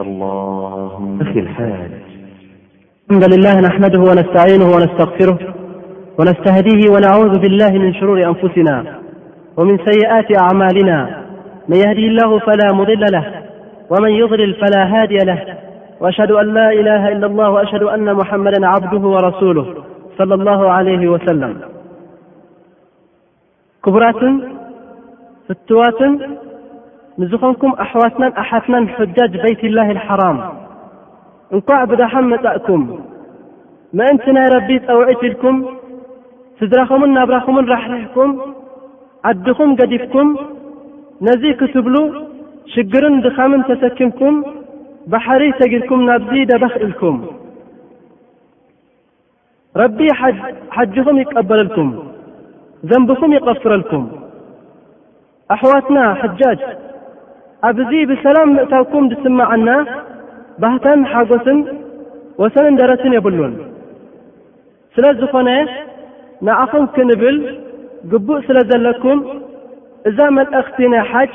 اللهمخ ام للهنحمده ونستعينه ونستغفره ونستهده ونعوذ بالله من شرور أنفسنا ومن سيئات أعمالنا من يهده الله فلا مضل له ومن يضلل فلا هادي له وأشهد أن لا إله إلا الله وأشهد أن محمدا عبده ورسوله صلى الله عليه وسلم ክቡራትን ፍትዋትን ንዝኾንኩም ኣሕዋትናን ኣሓትናን ሑጃጅ በይቲላሂል ሓራም እንኳዕ ብደሓን መጻእኩም። ምእንቲ ናይ ረቢ ጸውዒት ኢልኩም ስድራኹምን ናብራኹምን ራሕሪሕኩም ዓድኹም ገዲፍኩም ነዚ ክትብሉ ሽግርን ድኻምን ተሰኪምኩም ባሕሪ ሰጊርኩም ናብዚ ደበኽ ኢልኩም ረቢ ሓጅኹም ይቀበለልኩም ዘንብኹም ይቐፍረልኩም ኣሕዋትና ሓጃጅ ኣብዚ ብሰላም ምእታውኩም ዝስማዓና ባህታን ሓጎስን ወሰንን ደረትን የብሉን ስለ ዝኾነ ንዓኹም ክንብል ግቡእ ስለ ዘለኩም እዛ መልእኽቲ ናይ ሓጅ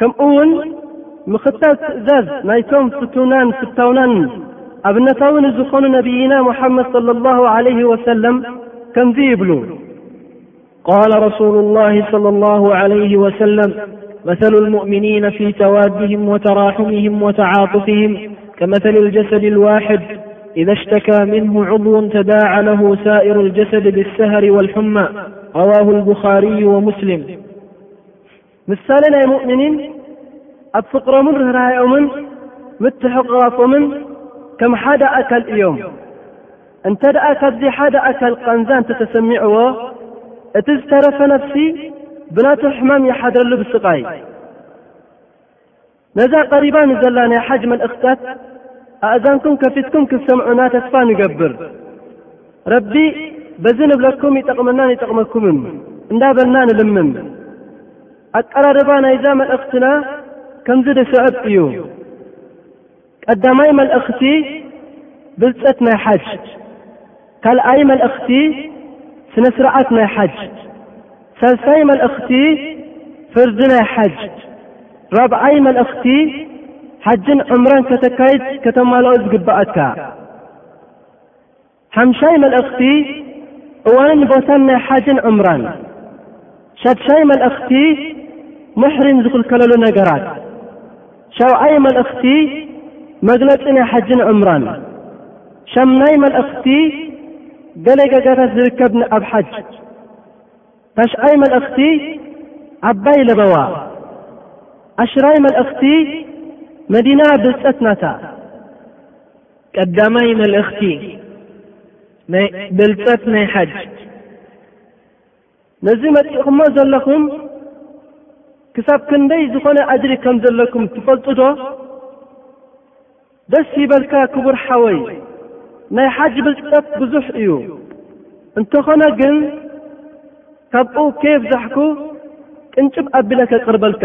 ከምኡውን ምኽታብ ትእዛዝ ናይቶም ፍትውናን ፍተውናን أبنتون زقن نبينا محمد صلى الله عليه وسلم كمز يبلو قال رسول الله - صلى الله عليه وسلم مثل المؤمنين في توادهم وتراحمهم وتعاطفهم كمثل الجسد الواحد إذا اشتكى منه عضو تداع له سائر الجسد بالسهر والحمى رواه البخاري ومسلم ምሳሌ ናይ ሙእሚኒን ኣብ ፍቕሮምን ርህራሄኦምን ምትሕቕቓፎምን ከም ሓደ ኣካል እዮም። እንተ ደኣ ካብዚ ሓደ ኣካል ቃንዛ እንተ ተሰሚዕዎ እቲ ዝተረፈ ነፍሲ ብናቱ ሕማም ይሓድረሉ ብስቓይ። ነዛ ቀሪባ ንዘላ ናይ ሓጅ መልእኽታት ኣእዛንኩም ከፊትኩም ክትሰምዑና ተስፋ ንገብር። ረቢ በዚ ንብለኩም ይጠቕመናን ይጠቕመኩምን እንዳበልና ንልምን። ኣቀራርባ ናይዛ መልእኽትና ከምዚ ዝስዕብ እዩ። ቀዳማይ መልእኽቲ ብልጸት ናይ ሓጅ ካልኣይ መልእኽቲ ስነ ስርዓት ናይ ሓጅ ሳልሳይ መልእኽቲ ፍርዲ ናይ ሓጅ ራብዓይ መልእኽቲ ሓጅን ዑምራን ከተካይድ ከተማልኦ ዝግብኣካ ሓምሻይ መልእኽቲ እዋንን ቦታን ናይ ሓጅን ዑምራን ሻድሻይ መልእኽቲ ሙሕሪም ዝኽልከለሉ ነገራት ሻውዓይ መልእኽቲ መግለጺ ናይ ሓጅን ዑምራን። ሻምናይ መልእኽቲ ገለ ገጋታት ዝርከብ ን ኣብ ሓጅ። ታሽዓይ መልእኽቲ ዓባይ ለበዋ። ኣሽራይ መልእኽቲ መዲና ብልጸት ናታ። ቀዳማይ መልእኽቲ ናይ ብልጸት ናይ ሓጅ። ነዚ መጺእኹሞ ዘለኹም ክሳብ ክንደይ ዝኾነ ኣጅሪ ከም ዘለኩም ትፈልጡዶ? ደስ ይበልካ ክቡር ሓወይ ናይ ሓጅ ብልጠት ብዙሕ እዩ እንተኾነ ግን ካብኡ ከየብዛሕኩ ቅንጭብ ኣቢለ ከቅርበልካ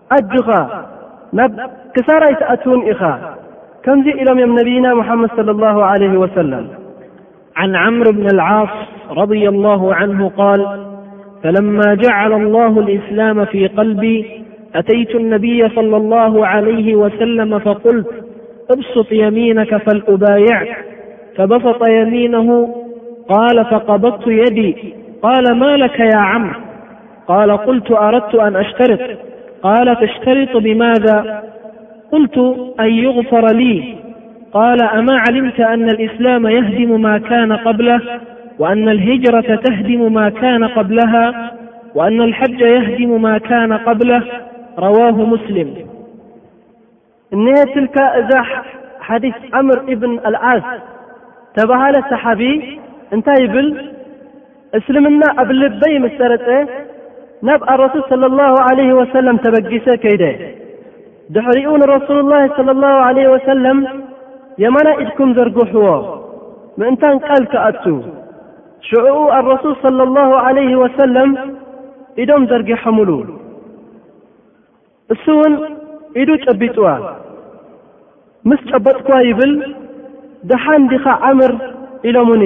أخ كسارتأتون إخا كمز إلم يم نبينا محمد صلى الله عليه وسلم عن عمر بن العاص رضي الله عنه قال فلما جعل الله الإسلام في قلبي أتيت النبي صلى الله عليه وسلم فقلت ابسط يمينك فلأبايعك فبسط يمينه قال فقبضت يدي قال ما لك يا عم قال قلت أردت أن أشترط قال تاشترط بماذا قلت أن يغفر لي قال أما علمت أن الإسلام يهدم ما كان قبله وأن الهجرة تهدم ما كان قبلها وأن الحج يهدم ما كان قبله رواه مسلم እነሄ ትልካ እዛ ሓዲስ ዓምር ኢብን ኣልዓስ ተባሃለ ሰሓቢ እንታይ ይብል እስልምና ኣብ ልበይ ምስ ሰረጸ ናብ ኣረሱል صለ ላሁ ዓለይህ ወሰለም ተበጊሰ ከይደ ድሕሪኡ ንረሱሉ ላህ صለ ላሁ ዓለይህ ወሰለም የማና ኢድኩም ዘርግሕዎ ምእንታን ቃል ክኣቱ ሽዕኡ ኣረሱል صለ ላሁ ዓለይህ ወሰለም ኢዶም ዘርጊሖምሉ እሱ እውን ኢዱ ጨቢጥዋ ምስ ጨበጥክዋ ይብል ደሓን ዲኻ ዓምር ኢሎሙኒ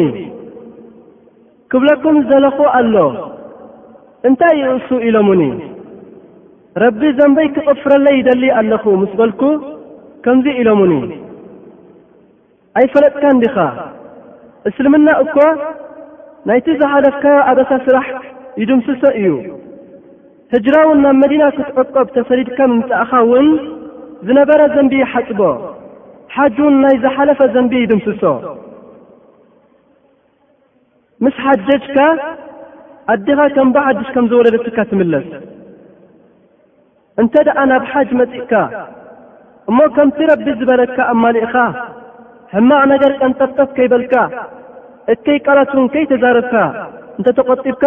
ክብለኩም ዝደለኹ ኣሎ እንታይ እዩ እሱ ኢሎሙኒ ረቢ ዘንበይ ክቕፍረለይ ይደሊ ኣለኹ ምስ በልኩ ከምዚ ኢሎሙኒ ኣይፈለጥካን ዲኻ እስልምና እኳ ናይቲ ዝሓለፍካዮ ኣበሳ ስራሕ ይድምስሶ እዩ ህጅራ ውን ናብ መዲና ክትዕቆብ ተሰዲድካ ምምጻእኻ ውን ዝነበረ ዘንቢ ይሓጽቦ ሓጅ ውን ናይ ዝሓለፈ ዘንቢ ይድምስሶ ምስ ሓጀጅካ ኣዴኻ ከም ብዓድሽ ከም ዝወለደትካ ትምለስ እንተ ደኣ ናብ ሓጅ መጺእካ እሞ ከምቲ ረቢ ዝበለካ ኣማሊእኻ ሕማቕ ነገር ቀንጠፍጠፍ ከይበልካ እከይ ቃላት እውን ከይተዛረብካ እንተ ተቖጢብካ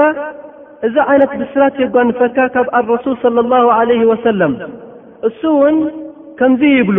እዚ ዓይነት ብስራት የጓንፈካ ካብ ኣረሱል صለ ላሁ ዓለይህ ወሰለም እሱ እውን ከምዙይ ይብሉ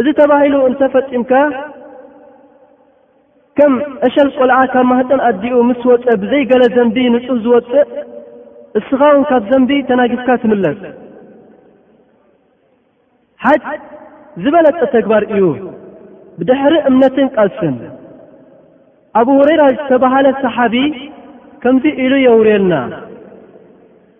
እዚ ተባሂሉ እንተፈፂምካ ከም ዕሸል ቆልዓ ካብ ማህፀን ኣዲኡ ምስ ወፀ ብዘይ ገለ ዘንቢ ንፁህ ዝወፅእ እስኻ እውን ካብ ዘንቢ ተናጊፍካ ትምለስ ሓጅ ዝበለፀ ተግባር እዩ ብድሕሪ እምነትን ቃልስን ኣብ ሁረይራ ዝተባሃለ ሰሓቢ ከምዚ ኢሉ የውርየልና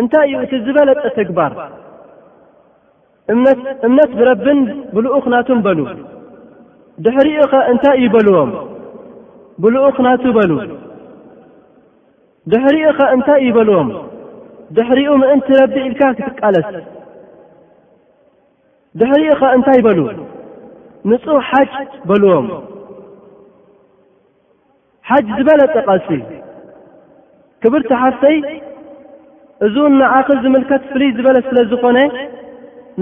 እንታይ እዩ እቲ ዝበለጸ ተግባር? እምነት እምነት ብረብን ብልኡኽ ናቱን በሉ። ድሕሪኡ ኸ እንታይ እዩ በልዎም? ብልኡኽ ናቱ በሉ። ድሕሪኡ ኸ እንታይ እዩ በልዎም? ድሕሪኡ ምእንቲ ረቢ ኢልካ ክትቃለስ። ድሕሪኡ ኸ እንታይ በሉ? ንጹህ ሓጅ በልዎም። ሓጅ ዝበለጸ ቐልሲ እዩ ክብርቲ ሓፍተይ እዙ ንኣኺ ዝምልከት ፍልይ ዝበለ ስለ ዝኾነ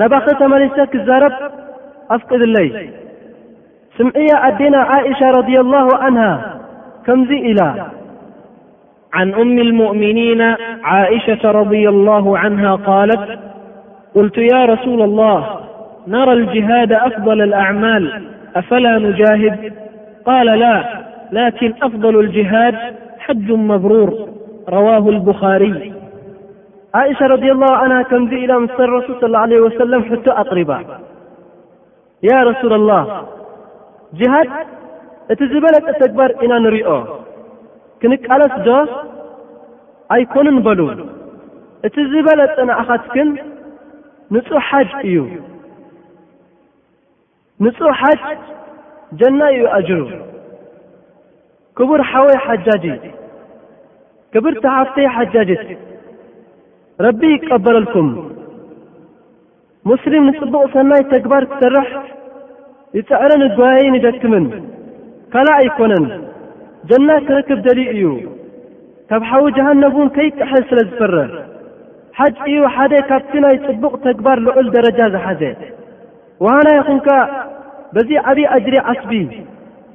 ናባኺ ተመሊሰ ክዛረብ ኣፍቅድለይ ስምዕያ ኣዴና ዓእሻ ረድያ ላሁ ዓንሃ ከምዙይ ኢላ عن أم المؤمنين عائشة -رضي الله عنها - قالت قلت يا رسول الله نرى الجهاد أفضل الأعمال أفلا نجاهد قال لا لكن أفضل الجهاد حج مبرور رواه البخاري عائشة - رضي الله عنها كمزي إلى مسر الرسول صى الله عليه وسلم - حتى أقربا ያ ረሱላ ላህ ጅሃድ እቲ ዝበለጸ ተግባር ኢና ንሪኦ ክንቃለስ ዶ ኣይኮንን በሉ እቲ ዝበለጸ ንኣኻትክን ንጹሕ ሓጅ እዩ ንጹሕ ሓጅ ጀና እዩ ኣጅሩ ክቡር ሓወይ ሓጃጂ ክብርቲ ሓፍተይ ሓጃጅት ረቢ ይቀበለልኩም ሙስሊም ንጽቡቕ ሰናይ ተግባር ክሰርሕ ይጽዕርን ይጓየይን ይደክምን ካልእ ኣይኮነን ጀና ክረክብ ደልዩ እዩ ካብ ሓዊ ጀሃነብ እውን ከይጥሕል ስለ ዝፈርህ ሓጅ እዩ ሓደ ካብቲ ናይ ጽቡቕ ተግባር ልዑል ደረጃ ዝሓዘ ወሃና ይኹንካ በዚ ዓብዪ ኣጅሪ ዓስቢ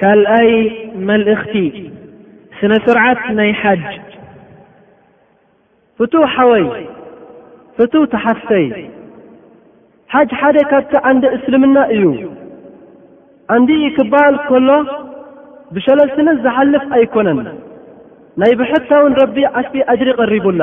ካልኣይ መልእኽቲ ስነ ስርዓት ናይ ሓጅ ፍቱው ሓወይ ፍቱው ተሓፍተይ ሓጅ ሓደ ካብቲ ዓንዲ እስልምና እዩ ዓንዲ ክበሃል ከሎ ብሸለልትነት ዝሓልፍ ኣይኮነን ናይ ብሕታውን ረቢ ዓስቢ ኣጅሪ ቐሪቡላ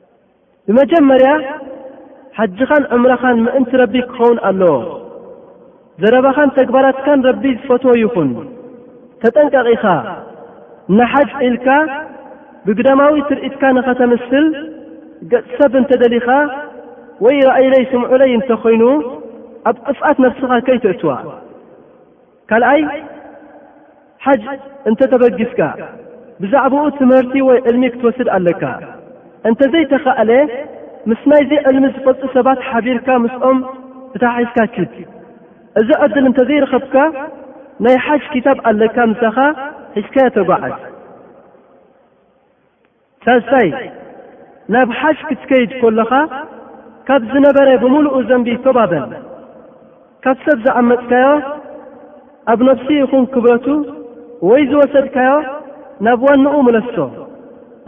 ብመጀመርያ ሓጅኻን ዑምራኻን ምእንቲ ረቢ ክኸውን ኣለዎ። ዘረባኻን ተግባራትካን ረቢ ዝፈትዎ ይኹን። ተጠንቀቕ ኢኻ። ንሓጅ ኢልካ ብግዳማዊ ትርኢትካ ንኸተምስል ገጽ ሰብ እንተ ደሊኻ ወይ ራእይለይ ስምዑለይ እንተ ኾይኑ ኣብ ጥፍኣት ነብስኻ ከይትእትዋ። ካልኣይ፣ ሓጅ እንተ ተበጊስካ፣ ብዛዕባኡ ትምህርቲ ወይ ዕልሚ ክትወስድ ኣለካ። እንተ ዘይተኻእለ፣ ምስ ናይዚ ዕልሚ ዝፈልጡ ሰባት ሓቢርካ ምስኦም ተተሓሒዝካ ኪድ። እዚ ዕድል እንተ ዘይረኸብካ፣ ናይ ሓጅ ኪታብ ኣለካ ምሳኻ ሒዝካዮ ተጓዓዝ። ሳልሳይ፣ ናብ ሓጅ ክትከይድ ኮለኻ ካብ ዝነበረ ብምሉኡ ዘንቢ ቶባ በል። ካብ ሰብ ዝዓመጽካዮ ኣብ ነብሱ ይኹን ክብረቱ ወይ ዝወሰድካዮ ናብ ዋንኡ ምለሶ።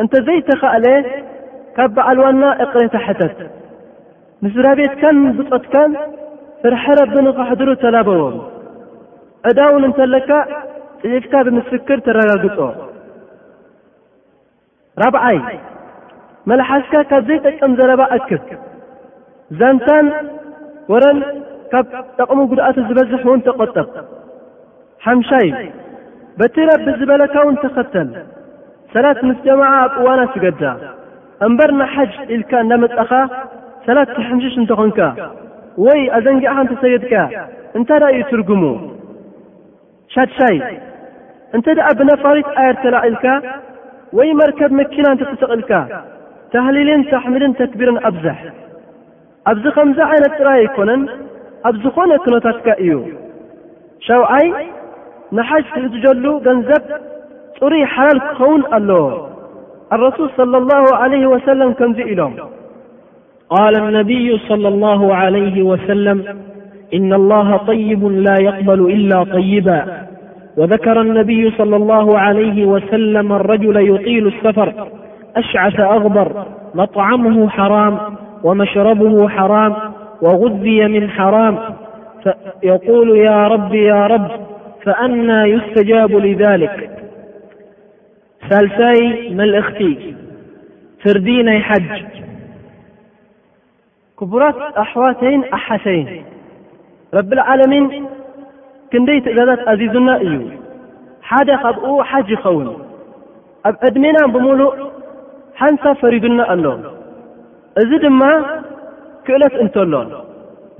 እንተ ዘይተኻእለ ካብ በዓል ዋና እቕሬታ ሕተት። ንስድራቤትካን ብጾትካን ፍርሒ ረቢ ንኸሕድሩ ተላበዎም። ዕዳውን እንተለካ ጽሒፍካ ብምስክር ተረጋግጾ። ራብዓይ፣ መልሓስካ ካብ ዘይጠቅም ዘረባ ኣክብ። ዛንታን ወረን ካብ ጠቕሙ ጉድኣቱ ዝበዝሕ እውን ተቆጠብ። ሓምሻይ፣ በቲ ረቢ ዝበለካ እውን ተኸተል። ሰላት ምስ ጀማዓ ኣብ እዋና ስገዳ። እምበር ንሓጅ ኢልካ እንዳመጻኻ ሰላት ትሕምሽሽ እንተኾንካ ወይ ኣዘንጊዕኻ እንተሰገድካ እንታይ ደኣ እዩ ትርጉሙ? ሻድሻይ፣ እንተ ደኣ ብነፋሪት ኣየር ተላዒልካ ወይ መርከብ መኪና እንተ ተሰቒልካ፣ ታህሊልን ታሕሚድን ተክቢርን ኣብዝሕ። ኣብዚ ከምዚ ዓይነት ጥራይ ኣይኮነን፣ ኣብ ዝኾነ ኩነታትካ እዩ። ሻውዓይ፣ ንሓጅ ትእትጀሉ ገንዘብ ጽሩይ ሓላል ክኸውን ኣለዎ። ኣረሱል ሰለላሁ ዓለይሂ ወሰለም ከምዚ ኢሎም። قال النبي -صلى الله عليه وسلم - إن الله طيب لا يقبل إلا طيبا وذكر النبي - صلى الله عليه وسلم - الرجل يطيل السفر أشعس أغبر مطعمه حرام ومشربه حرام وغذي من حرام يقول يا رب يا رب فأنا يستجاب لذلك ሳልሳይ መልእኽቲ ፍርዲ ናይ ሓጅ ክቡራት ኣሕዋተይን ኣሓተይን ረብልዓለሚን ክንደይ ትእዛዛት ኣዚዙና እዩ ሓደ ካብኡ ሓጅ ይኸውን ኣብ ዕድሜና ብምሉእ ሓንሳብ ፈሪዱና ኣሎ እዚ ድማ ክእለት እንተሎ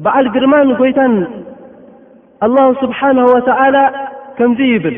በዓል ግርማን ጐይታን ኣላሁ ስብሓንሁ ወተዓላ ከምዙይ ይብል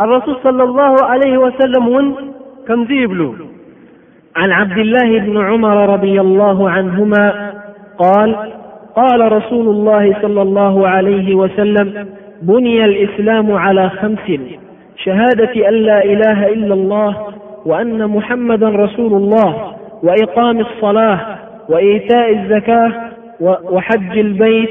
الرسول صلى الله عليه وسلم ون كنزيبل عن عبد الله بن عمر - رضي الله عنهما - قال قال رسول الله - صلى الله عليه وسلم - بني الإسلام على خمس شهادة أن لا إله إلا الله وأن محمدا رسول الله وإقام الصلاة وإيتاء الزكاة وحج البيت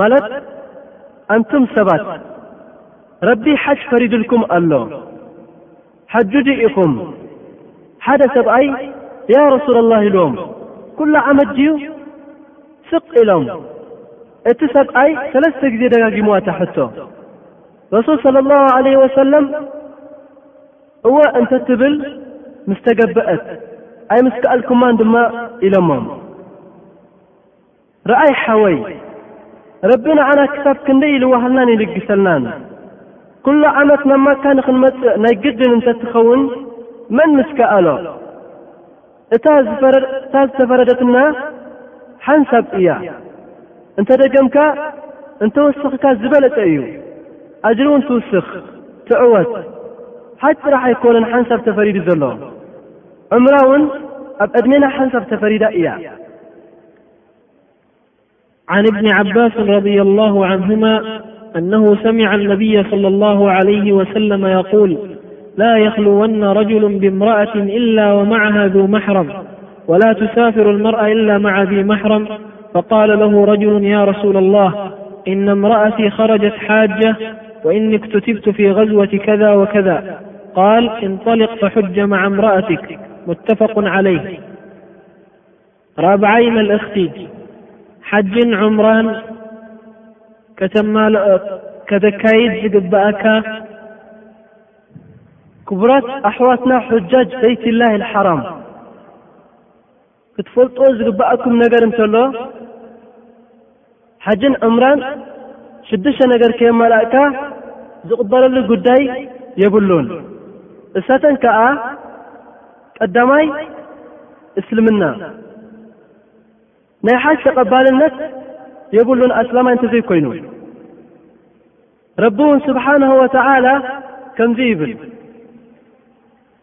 ማለት ኣንቱም ሰባት ረቢ ሓጅ ፈሪድልኩም ኣሎ ሓጁጁ ኢኹም ሓደ ሰብኣይ ያ ረሱላ ላህ ኢልዎም ኩሉ ዓመት ድዩ ስቕ ኢሎም እቲ ሰብኣይ ሰለስተ ግዜ ደጋጊምዋ ታሕቶ ረሱል صለ ላሁ ዓለህ ወሰለም እወ እንተ ትብል ምስ ተገበአት ኣይ ምስ ከኣልኩማን ድማ ኢሎሞም ርኣይ ሓወይ ረቢ ንዓና ክሳብ ክንደይ ይልዋሃልናን ይልግሰልናን ኩሉ ዓመት ናብ ማካ ንክንመጽእ ናይ ግድን እንተትኸውን መን ምስ ከኣሎ እታ ዝተፈረደትና ሓንሳብ እያ እንተደገምካ እንተወስኽካ ዝበለጸ እዩ ኣጅሪ እውን ትውስኽ ትዕወት ሓጅ ጥራሕ ኣይኮነን ሓንሳብ ተፈሪዱ ዘሎ ዕምራ እውን ኣብ ዕድሜና ሓንሳብ ተፈሪዳ እያ عن ابن عباس رضي الله عنهما أنه سمع النبي صلى الله عليه وسلم يقول لا يخلون رجل بامرأة إلا ومعها ذو محرم ولا تسافر المرأ إلا مع ذي محرم فقال له رجل يا رسول الله إن امرأتي خرجت حاجة وإني اكتتبت في غزوة كذا وكذا قال انطلق فحج مع امرأتك متفق عليه ራብዓይ መልእኽቲ ሓጅን ዑምራን ከተማልኦ ከተካይድ ዝግብኣካ ክቡራት ኣሕዋትና ሑጃጅ በይትላህ ልሓራም ክትፈልጦ ዝግብኣኩም ነገር እንተሎ ሓጅን ዑምራን ሽዱሽተ ነገር ከየማላእካ ዝቕበለሉ ጉዳይ የብሉን። እሳተን ከኣ ቀዳማይ እስልምና ናይ ሓጅ ተቐባልነት የብሉን ኣስላማይ እንተዘይኮይኑ ረቢ እውን ስብሓንሁ ወተዓላ ከምዚ ይብል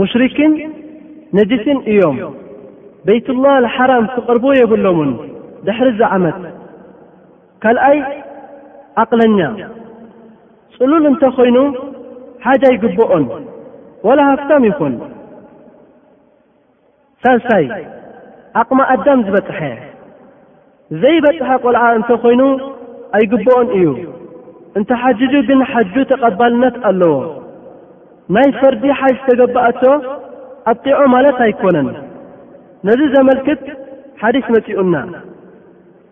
ሙሽሪክን ነጅስን እዮም በይቱላህ ኣልሓራም ክቕርቡ የብሎምን ድሕሪ ዝዓመት ካልኣይ ዓቕለኛ ፅሉል እንተኾይኑ ሓጅ ኣይግበኦን ዋላ ሃፍታም ይኹን ሳልሳይ፣ ዓቕሚ ኣዳም ዝበጽሐ ዘይበጽሐ ቆልዓ እንተ ኾይኑ ኣይግብኦን እዩ፣ እንተ ሓጅጁ ግን ሓጁ ተቐባልነት ኣለዎ። ናይ ፈርዲ ሓይ ዝተገበኣቶ ኣብቂዑ ማለት ኣይኮነን። ነዚ ዘመልክት ሓዲስ መጺኡና።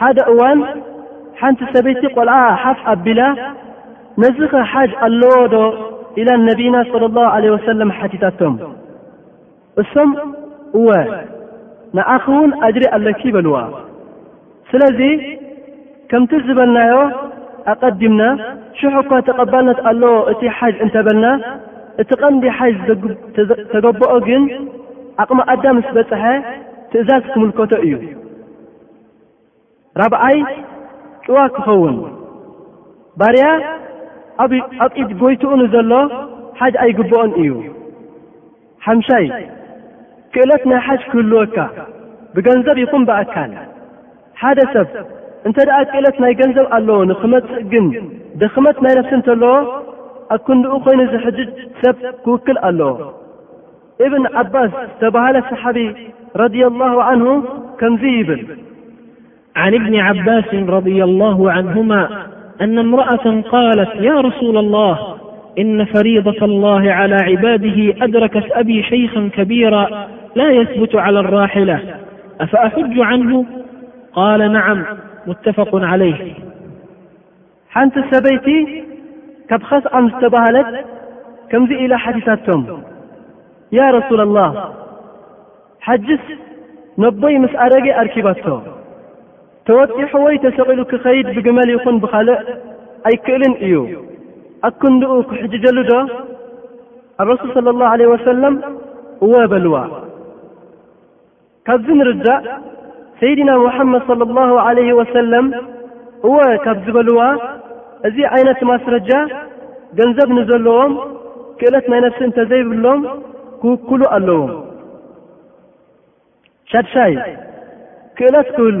ሓደ እዋን ሓንቲ ሰበይቲ ቆልዓኣ ሓፍ ኣቢላ ነዚኸ ሓጅ ኣለዎ ዶ ኢላ ነቢና صለ ላሁ ዓለ ወሰለም ሓቲታቶም እሶም እወ ንኣኺ እውን ኣጅሪ ኣለኪ በልዋ ስለዚ ከምቲ ዝበልናዮ ኣቐዲምና ሽሕ እኳ ተቐባልነት ኣለዎ እቲ ሓጅ እንተበልና እቲ ቐንዲ ሓጅ ተገበኦ ግን ዓቕሚ ኣዳም ምስ በፅሐ ትእዛዝ ክምልከቶ እዩ ራብዓይ ጭዋ ክኸውን ባርያ ኣብ ኢድ ጎይትኡ ንዘሎ ሓጅ ኣይግብኦን እዩ። ሓምሻይ ክእለት ናይ ሓጅ ክህልወካ ብገንዘብ ይኹን ብኣካል ሓደ ሰብ እንተ ደኣ ክእለት ናይ ገንዘብ ኣለዎ ንክመጽእ ግን ድኽመት ናይ ነፍሲ እንተለዎ ኣብ ክንድኡ ኮይኑ ዝሕጅጅ ሰብ ክውክል ኣለዎ። ابن عباس تبهل صحابي رضي الله عنه كمزب عن ابن عباس رضي الله عنهما أن امرأة قالت يا رسول الله إن فريضة الله على عباده أدركت أبي شيخا كبيرا لا يثبت على الراحلة أفأحج عنه قال نعم ምተፈቁን ዓለይህ ሓንቲ ሰበይቲ ካብ ኻስዓም ዝተባህለት ከምዚ ኢላ ሓቲታቶም፣ ያ ረሱል ኣላህ፣ ሓጅስ ነቦይ ምስ ኣረገ ኣርኪባቶ፣ ተወጢሑ ወይ ተሰቒሉ ክኸይድ ብግመል ይኹን ብኻልእ ኣይክእልን እዩ፣ ኣክንድኡ ክሕጅጀሉ ዶ? ኣረሱል ሰለላሁ ዓለይሂ ወሰለም እወ በልዋ። ካብዚ ንርዳእ ሰይድና ሙሓመድ ሰለላሁ ዓለይሂ ወሰለም እወ ካብ ዝበልዋ እዚ ዓይነት ማስረጃ ገንዘብ ንዘለዎም ክእለት ናይ ነፍሲ እንተዘይብሎም ክውክሉ ኣለዎም። ሻድሻይ ክእለት ክህሉ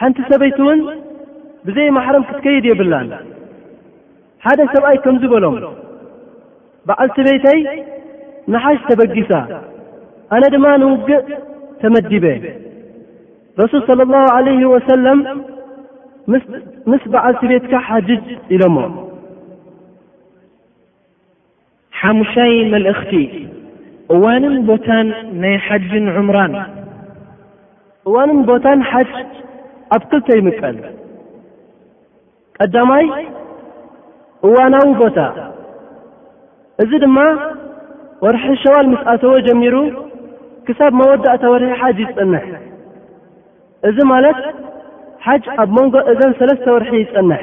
ሓንቲ ሰበይቲ እውን ብዘይ ማሕረም ክትከይድ የብላን። ሓደ ሰብኣይ ከምዚ በሎም፣ በዓልቲ ቤተይ ንሓጅ ተበጊሳ፣ ኣነ ድማ ንውግእ ተመዲበ። ረሱል ሰለላሁ ዓለይሂ ወሰለም ምስ በዓልቲ ቤትካ ሓጅጅ ኢሎሞ። ሓሙሻይ መልእኽቲ፣ እዋንን ቦታን ናይ ሓጅን ዑምራን። እዋንን ቦታን ሓጅ ኣብ ክልተ ይምቀል። ቀዳማይ እዋናዊ ቦታ፣ እዚ ድማ ወርሒ ሸዋል ምስ ኣተወ ጀሚሩ ክሳብ መወዳእታ ወርሒ ሓጅ ይጸንሕ። እዚ ማለት ሓጅ ኣብ መንጎ እዘን ሰለስተ ወርሒ ይጸንሕ።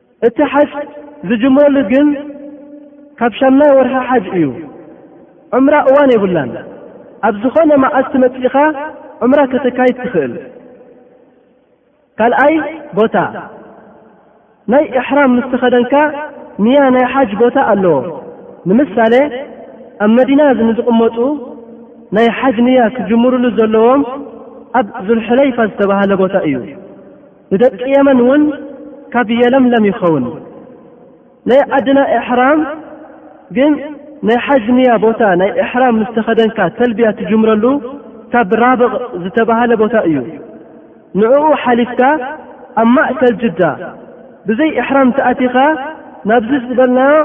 እቲ ሓጅ ዝጅምረሉ ግን ካብ ሻምናይ ወርሒ ሓጅ እዩ። ዑምራ እዋን የብላን። ኣብ ዝኾነ መዓልቲ መጺእኻ ዑምራ ከተካይድ ትኽእል። ካልኣይ ቦታ ናይ እሕራም ምስ ተኸደንካ ንያ ናይ ሓጅ ቦታ ኣለዎ። ንምሳሌ ኣብ መዲና ንዝቕመጡ ናይ ሓጅ ንያ ክጅምርሉ ዘለዎም ኣብ ዙልሕለይፋ ዝተባህለ ቦታ እዩ። ንደቂ የመን ውን ካብ የለምለም ይኸውን ናይ ዓድና ኤሕራም ግን ናይ ሓጅ ንያ ቦታ ናይ ኤሕራም ምስ ተኸደንካ ተልብያ ትጅምረሉ ካብ ራብቕ ዝተባሃለ ቦታ እዩ ንዕኡ ሓሊፍካ ኣብ ማእከል ጅዳ ብዘይ ኤሕራም ተኣቲኻ ናብዚ ዝበልናዮ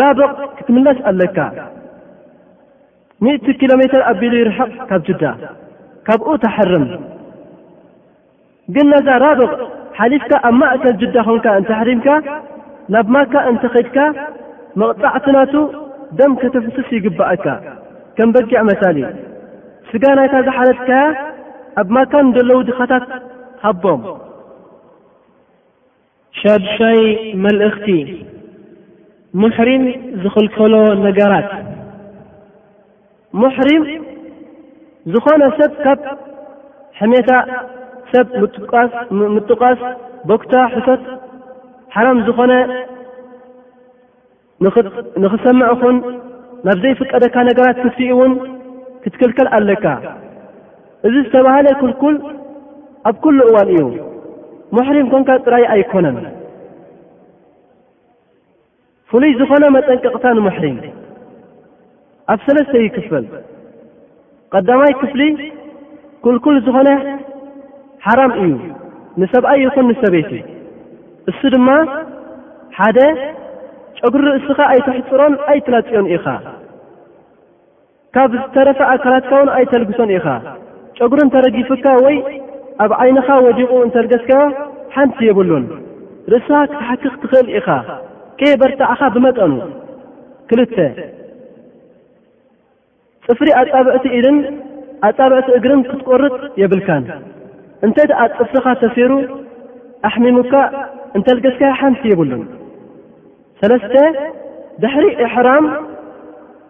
ራብቕ ክትምለስ ኣለካ ሚእቲ ኪሎ ሜተር ኣቢሉ ይርሕቕ ካብ ጅዳ ካብኡ ተሕርም ግን ነዛ ራብቕ ሓሊፍካ ኣብ ማእከል ጅዳ ኮንካ እንተሕሪምካ ናብ ማካ እንተኸድካ መቕጻዕቲ ናቱ ደም ከተፍስስ ይግባኣካ ከም በጊዕ መሳሊ ስጋ ናይታ ዝሓረድካያ ኣብ ማካ ንዘለዉ ድኻታት ሃቦም። ሻድሻይ መልእኽቲ፣ ሙሕሪም ዝኽልከሎ ነገራት፣ ሙሕሪም ዝኾነ ሰብ ካብ ሕሜታ ሰብ ምጥቃስ፣ ቦክታ፣ ሕሶት፣ ሓራም ዝኾነ ንኽሰምዕ ኹን ናብ ዘይፍቀደካ ነገራት ክትርኢ እውን ክትክልከል ኣለካ። እዚ ዝተባህለ ክልኩል ኣብ ኩሉ እዋን እዩ፣ ሙሕሪም ኮንካ ጥራይ ኣይኮነን። ፍሉይ ዝኾነ መጠንቀቕታ ንሙሕሪም። ኣብ ሰለስተ ይክፈል። ቐዳማይ ክፍሊ ኩልኩል ዝኾነ ሓራም እዩ ንሰብኣይ ይኹን ንሰበይቲ። እሱ ድማ ሓደ ጨጉሪ ርእስኻ ኣይተሕጽሮን ኣይትላጽዮን ኢኻ። ካብ ዝተረፈ ኣካላትካውን ኣይተልግሶን ኢኻ። ጨጉሪ እንተረጊፍካ ወይ ኣብ ዓይንኻ ወዲቑ እንተልገስካዮ ሓንቲ የብሉን። ርእስኻ ክትሓክኽ ትኽእል ኢኻ ከየበርታዕኻ ብመጠኑ። ክልተ ፅፍሪ ኣፃብዕቲ ኢድን ኣፃብዕቲ እግርን ክትቆርፅ የብልካን እንተ ደኣ ፅፍርኻ ተፊሩ ኣሕሚሙካ እንተልገስካዮ ሓንቲ የብሉን ሰለስተ ድሕሪ እሕራም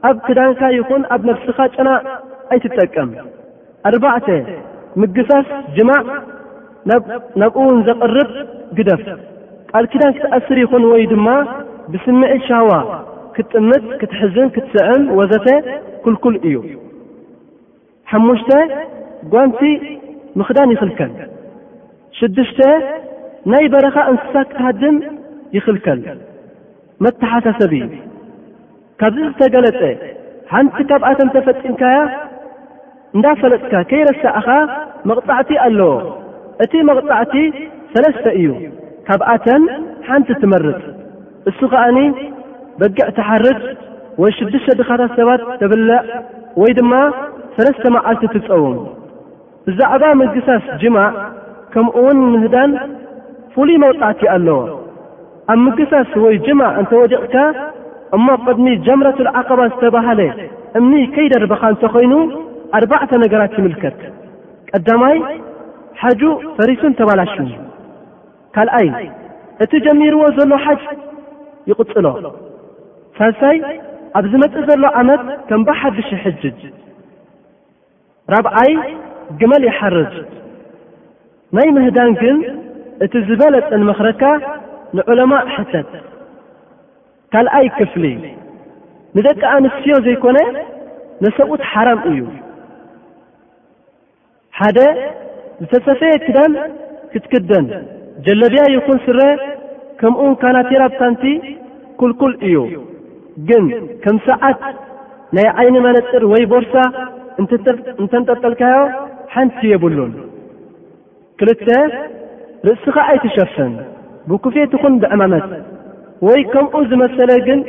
ኣብ ክዳንካ ይኹን ኣብ ነፍስኻ ጨና ኣይትጠቀም ኣርባዕተ፣ ምግሳስ ጅማዕ ናብኡውን ዘቕርብ ግደፍ። ቃል ኪዳን ክትኣስር ይኹን ወይ ድማ ብስምዒት ሻህዋ ክትጥምት፣ ክትሕዝን፣ ክትስዕም ወዘተ ክልኩል እዩ። ሓሙሽተ፣ ጓንቲ ምኽዳን ይኽልከል። ሽዱሽተ፣ ናይ በረኻ እንስሳ ክትሃድን ይኽልከል። መተሓሳሰቢ! ካብዚ ዝተገለጸ ሓንቲ ካብኣተን ተፈጺምካያ እንዳፈለጥካ ከይረሳዕኻ መቕጻዕቲ ኣለዎ። እቲ መቕጻዕቲ ሰለስተ እዩ። ካብኣተን ሓንቲ ትመርጽ። እሱ ከኣኒ በግዕ ትሓርድ ወይ ሽዱሽተ ድኻታት ሰባት ተብልዕ ወይ ድማ ሰለስተ መዓልቲ ትጸውም። ብዛዕባ ምግሳስ ጅማዕ ከምኡውን ምህዳን ፍሉይ መውጻእቲ ኣለዎ። ኣብ ምግሳስ ወይ ጅማዕ እንተ ወዲቕካ እሞ ቅድሚ ጀምረቱል ዓቀባ ዝተባህለ እምኒ ከይደርበኻ እንተ ኾይኑ ኣርባዕተ ነገራት ይምልከት። ቀዳማይ ሓጁ ፈሪሱን ተባላሽዩን እዩ። ካልኣይ እቲ ጀሚርዎ ዘሎ ሓጅ ይቕጽሎ። ሳልሳይ ኣብ ዝመጽእ ዘሎ ዓመት ከም ብሓድሽ ይሕጅጅ። ራብዓይ፣ ግመል ይሓርድ። ናይ ምህዳን ግን እቲ ዝበለጸ ንመኽረካ ንዑለማእ ሕተት። ካልኣይ ክፍሊ፣ ንደቂ ኣንስትዮ ዘይኮነ ነሰብኡት ሓራም እዩ። ሓደ ዝተሰፈየ ክዳን ክትክደን ጀለብያ ይኹን ስረ ከምኡውን ካናቲራ ፓንቲ ኩልኩል እዩ። ግን ከም ሰዓት፣ ናይ ዓይኒ መነጽር ወይ ቦርሳ እንተንጠልጠልካዮ ሓንቲ የብሉን። ክልተ፣ ርእስኻ ኣይትሸፍን፣ ብኩፌት ይኹን ብዕማመት ወይ ከምኡ ዝመሰለ ግን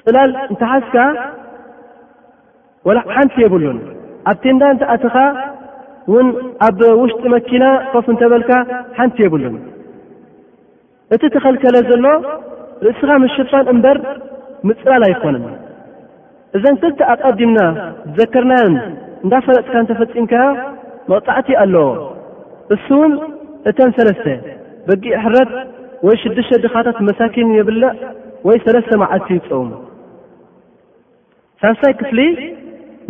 ጽላል እንተሓዝካ ወላ ሓንቲ የብሉን። ኣብ ቴንዳ እንተኣተኻ ውን ኣብ ውሽጢ መኪና ኮፍ እንተበልካ ሓንቲ የብሉን። እቲ ተኸልከለ ዘሎ ርእስኻ ምሽፋን እምበር ምጽላል ኣይኮነን። እዘን ክልተ ኣቐዲምና ዝዘከርናዮን እንዳፈለጥካ እንተፈጺምካዮ መቕጻዕቲ ኣለዎ። እሱውን እተን ሰለስተ፣ በጊዕ ሕረድ ወይ ሽዱሽተ ድኻታት መሳኪን የብልዕ ወይ ሰለስተ መዓልቲ ይጸውም። ሳልሳይ ክፍሊ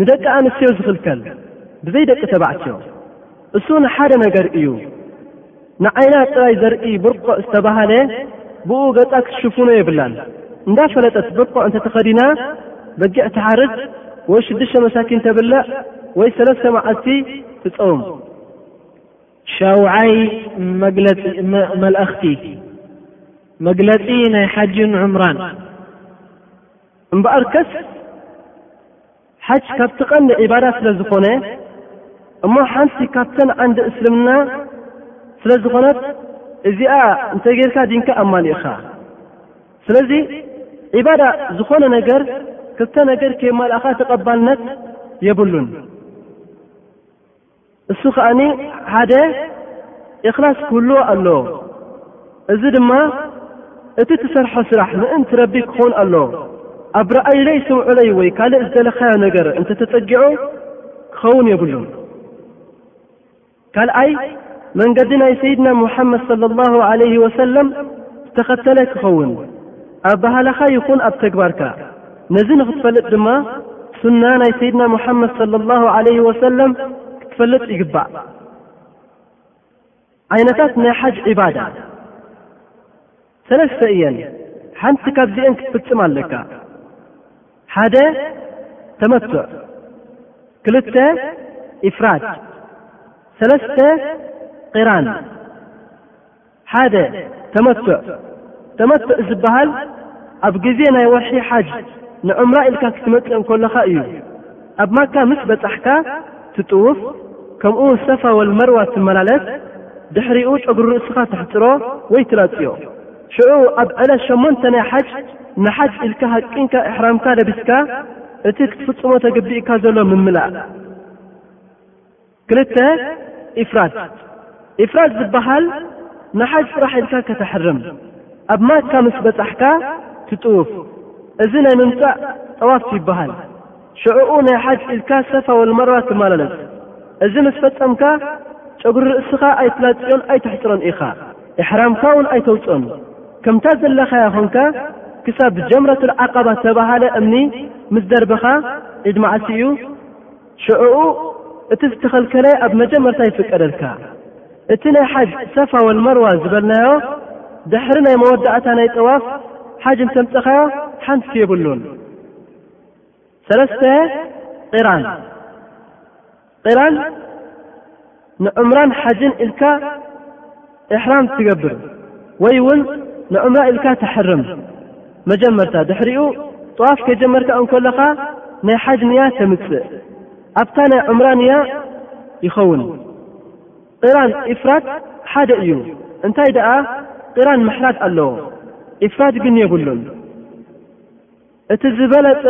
ንደቂ ኣንስትዮ ዝኽልከል ብዘይ ደቂ ተባዕትዮ እሱ ንሓደ ነገር እዩ ንዓይና ጥራይ ዘርኢ ብርቆ ዝተባህለ ብኡ ገጻ ክትሽፍኖ የብላን እንዳፈለጠት ብርቆ እንተተኸዲና በጊዕ ትሓርድ ወይ ሽዱሽተ መሳኪን ተብልዕ ወይ ሰለስተ መዓልቲ ትጸውም ሻውዓይ መግለጺ መልእኽቲ መግለጺ ናይ ሓጅን ዑምራን እምበኣርከስ ሓጅ ካብቲ ቀንዲ ዒባዳ ስለ ዝኾነ እሞ ሓንቲ ካብተን ዓንዲ እስልምና ስለ ዝኾነት እዚኣ እንተ ጌርካ ዲንካ ኣማሊእኻ ስለዚ ዒባዳ ዝኾነ ነገር ክልተ ነገር ከየማልእኻ ተቐባልነት የብሉን እሱ ከኣኒ ሓደ እኽላስ ክህልዎ ኣለዎ። እዚ ድማ እቲ ትሰርሖ ስራሕ ምእንቲ ረቢ ክኾን ኣለዎ። ኣብ ረኣዩለይ ስምዑለይ ወይ ካልእ ዝደለኻዮ ነገር እንተተጸጊዑ ክኸውን የብሉን። ካልኣይ መንገዲ ናይ ሰይድና ሙሓመድ ሰለላሁ ዓለይሂ ወሰለም ዝተኸተለ ክኸውን ኣብ ባህላኻ ይኹን ኣብ ተግባርካ ነዚ ንኽትፈልጥ ድማ ሱና ናይ ሰይድና ሙሓመድ ሰለ ላሁ ዓለይህ ወሰለም ክትፈልጥ ይግባእ ዓይነታት ናይ ሓጅ ዒባዳ ሰለስተ እየን ሓንቲ ካብዚኤን ክትፍጽም ኣለካ ሓደ ተመትዕ ክልተ ኢፍራድ ሰለስተ ቂራን ሓደ፣ ተመቱዕ፣ ተመቱዕ ዝበሃል ኣብ ግዜ ናይ ወርሒ ሓጅ ንዑምራ ኢልካ ክትመጽእ እንከሎኻ እዩ። ኣብ ማካ ምስ በጻሕካ ትጥውፍ ከምኡውን ሰፋ ወልመርዋ ትመላለስ ድሕሪኡ ጨጉሪ ርእስኻ ተሕጽሮ ወይ ትላጽዮ። ሽዑ ኣብ ዕለት ሸሞንተ ናይ ሓጅ ንሓጅ ኢልካ ሃቂንካ ኢሕራምካ ለቢስካ እቲ ክትፍጽሞ ተገቢእካ ዘሎ ምምላእ። ክልተ፣ ኢፍራዝ፣ ኢፍራዝ ዝበሃል ንሓጅ ጥራሕ ኢልካ ከተሕርም ኣብ ማካ ምስ በጻሕካ ትጥውፍ እዚ ናይ ምምጻእ ጠዋፍ ይበሃል ሽዑኡ ናይ ሓጅ ኢልካ ሰፋ ወልመርዋ ትመላለስ እዚ ምስ ፈጸምካ ጨጉሪ ርእስኻ ኣይትላጽዮን ኣይተሕጽሮን ኢኻ ኢሕራምካ እውን ኣይተውጽኦን ከምታ ዘለኻያ ኾንካ ክሳብ ጀምረቱል ዓቀባ ተባሃለ እምኒ ምስ ደርበኻ ዒድ መዓልቲ እዩ ሽዑኡ እቲ ዝተኸልከለ ኣብ መጀመርታ ይፍቀደልካ። እቲ ናይ ሓጅ ሰፋ ወልመርዋ ዝበልናዮ ድሕሪ ናይ መወዳእታ ናይ ጠዋፍ ሓጅ እንተምጸኻዮ ሓንቲ የብሉን። ሰለስተ ቂራን ቂራን ንዑምራን ሓጅን ኢልካ ኢሕራም ትገብር ወይ ውን ንዑምራ ኢልካ ትሕርም መጀመርታ ድሕሪኡ ጥዋፍ ከይጀመርካ እንከለኻ ናይ ሓጅ ንያ ተምጽእ ኣብታ ናይ ዑምራ ንያ ይኸውን ቂራን ኢፍራድ ሓደ እዩ እንታይ ደኣ ቂራን ምሕራድ ኣለዎ ኢፍራድ ግን የብሉን እቲ ዝበለጸ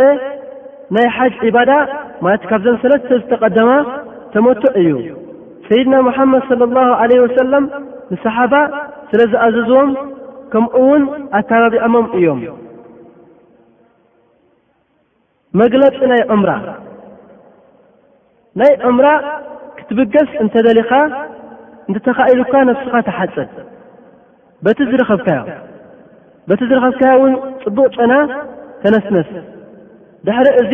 ናይ ሓጅ ዒባዳ ማለት ካብዘን ሰለስተ ዝተቐደማ ተመቱዕ እዩ። ሰይድና ሙሓመድ ሰለላሁ ዓለይሂ ወሰለም ንሰሓባ ስለ ዝኣዘዝዎም ከምኡ'ውን ኣተባቢዖሞም እዮም። መግለጺ ናይ ዑምራ ናይ ዑምራ ክትብገስ እንተ ደሊኻ እንተ ተኻኢሉካ ነብስኻ ተሓጸብ በቲ ዝረኸብካዮ በቲ ዝረኸብካዮ እውን ጽቡቕ ጨና ተነስነስ ድሕሪ እዚ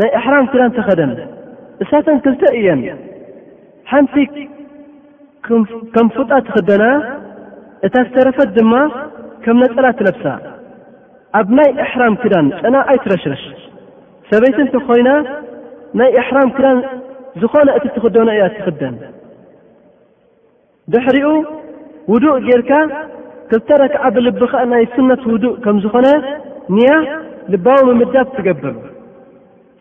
ናይ እሕራም ክዳን ተኸደን እሳተን ክልተ እየን ሓንቲ ከም ፉጣ ትኽደና እታ ዝተረፈት ድማ ከም ነጸላ ትለብሳ ኣብ ናይ እሕራም ክዳን ጨና ኣይትረሽረሽ ሰበይቲ እንተ ኾይና ናይ እሕራም ክዳን ዝኾነ እቲ ትኽደኖ እያ እትኽደን ድሕሪኡ ውዱእ ጌርካ ክልተ ረክዓ ብልብኻ ናይ ሱነት ውዱእ ከም ዝኾነ ንያ ልባዊ ምምዳብ ትገብር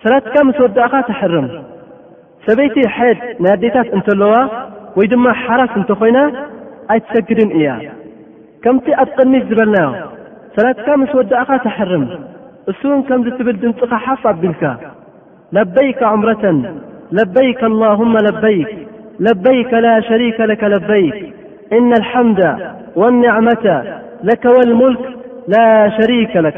ሰላትካ ምስ ወዳእኻ ተሕርም ሰበይቲ ሐድ ናይ ኣዴታት እንተለዋ ወይ ድማ ሓራስ እንተኾይና ኣይትሰግድን እያ። ከምቲ ኣብ ቕድሚት ዝበልናዮ ሰላትካ ምስ ወዳእኻ ተሕርም እሱውን ከምዚ ትብል ድምፅኻ ሓፍ ኣቢልካ ለበይከ ዑምረተን ለበይከ ኣላሁመ ለበይክ ለበይከ ላ ሸሪከ ለከ ለበይክ እነ ልሐምደ ወኒዕመተ ለከ ወልሙልክ ላ ሸሪከ ለክ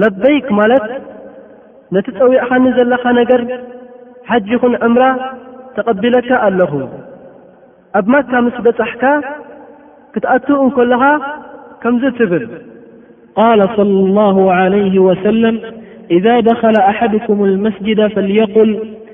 ለበይክ ማለት ነቲ ጸዊዕኻኒ ዘለኻ ነገር ሓጅ ይኹን ዕምራ ተቐቢለካ ኣለኹ። ኣብ ማካ ምስ በጻሕካ ክትኣቱ እንከለኻ ከምዚ ትብል። ቃለ ሰለላሁ ዓለይሂ ወሰለም ኢዛ ደኸለ ኣሓድኩም ልመስጅደ ፈልየቁል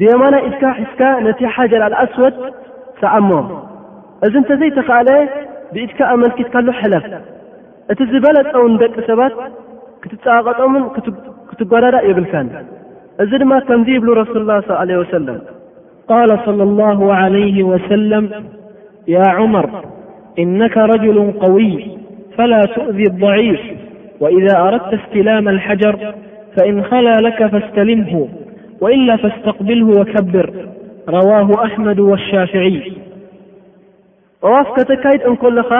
ብየማናይ ኢድካ ሒዝካ ነቲ ሓጀር ኣልኣስወድ ሰዓሞ። እዚ እንተዘይተኻእለ ብኢድካ ኣመልኪትካሉ ሕለፍ። እቲ ዝበለጸውን ንደቂ ሰባት ክትጸቓቐጦምን ክትጓዳዳእ የብልካን። እዚ ድማ ከምዚ ይብሉ ረሱሉላህ ሰለላሁ ዐለይሂ ወሰለም። ቃለ ሰለላሁ ዐለይሂ ወሰለም يا عمر إنك رجل قوي فلا تؤذي الضعيف وإذا أردت استلام الحجر فإن خلى لك فاستلمه وإلا فاستقبله وكبر رواه أحمد والشافعي ጠዋፍ ከተካይድ እንከለኻ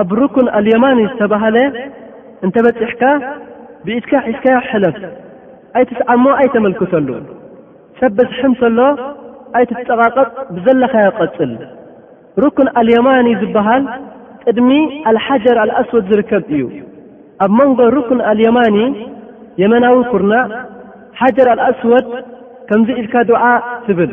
ኣብ ሩኩን ኣልየማኒ ዝተባህለ እንተ በጺሕካ ብኢድካ ሒዝካዮ ሕለፍ፣ ኣይትስዓሞ ኣይተመልክተሉ፣ ሰብ በዝሒ እንተሎ ኣይትጠቓቐጽ ብዘለኻዮ ቀጽል። ሩኩን ኣልየማኒ ዝበሃል ቅድሚ ኣልሓጀር ኣልኣስወድ ዝርከብ እዩ። ኣብ መንጎ ሩኩን ኣልየማኒ፣ የመናዊ ኩርናዕ፣ ሓጀር ኣልኣስወድ ከምዚ ኢልካ ዱዓ ትብል።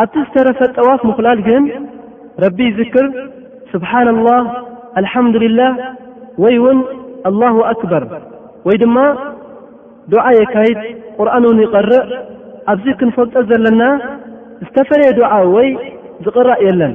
ኣብቲ ዝተረፈ ጠዋፍ ምኹላል ግን ረቢ ዝክር ስብሓን ላህ ኣልሓምዱልላህ ወይ እውን ኣላሁ ኣክበር ወይ ድማ ዱዓ የካይድ ቁርን እውን ይቐርእ ኣብዚ ክንፈልጦ ዘለና ዝተፈለየ ዱዓ ወይ ዝቕራእ የለን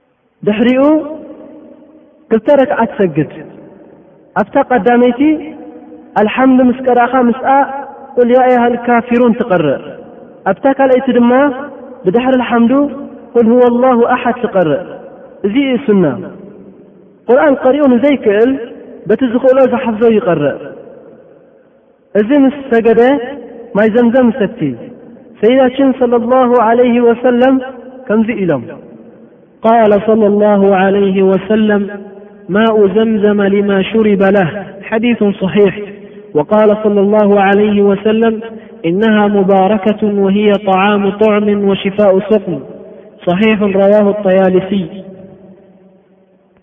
ድሕሪኡ ክልተ ረክዓ ትሰግድ ኣብታ ቀዳመይቲ ኣልሓምዱ ምስ ቀረእኻ ምስኣ ቁል ያ ኣያሃ ልካፊሩን ትቐርእ ኣብታ ካልኣይቲ ድማ ብድሕሪ ልሓምዱ ቁል ሁወ ላሁ ኣሓድ ትቐርእ እዚ እዩ ሱና ቁርን ቀሪኡ ንዘይክእል በቲ ዝኽእሎ ዝሓፍዞ ይቐርእ ذم سجد مايزمزمستي فإذا ن صلى الله عليه وسلم كمزئلم قال صلى الله عليه وسلم ماء زمزم لما شرب له حديث صحيح وقال صلى الله عليه وسلم إنها مباركة وهي طعام طعم وشفاء سقم صحيح رواه الطيالسي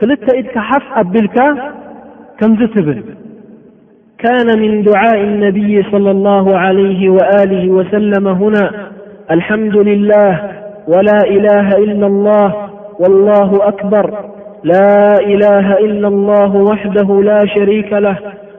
كلت إدك حف قبلك كمز تبل كان من دعاء النبي - صلى الله عليه وآله وسلم - هنا الحمد لله ولا إله إلا الله والله أكبر لا إله إلا الله وحده لا شريك له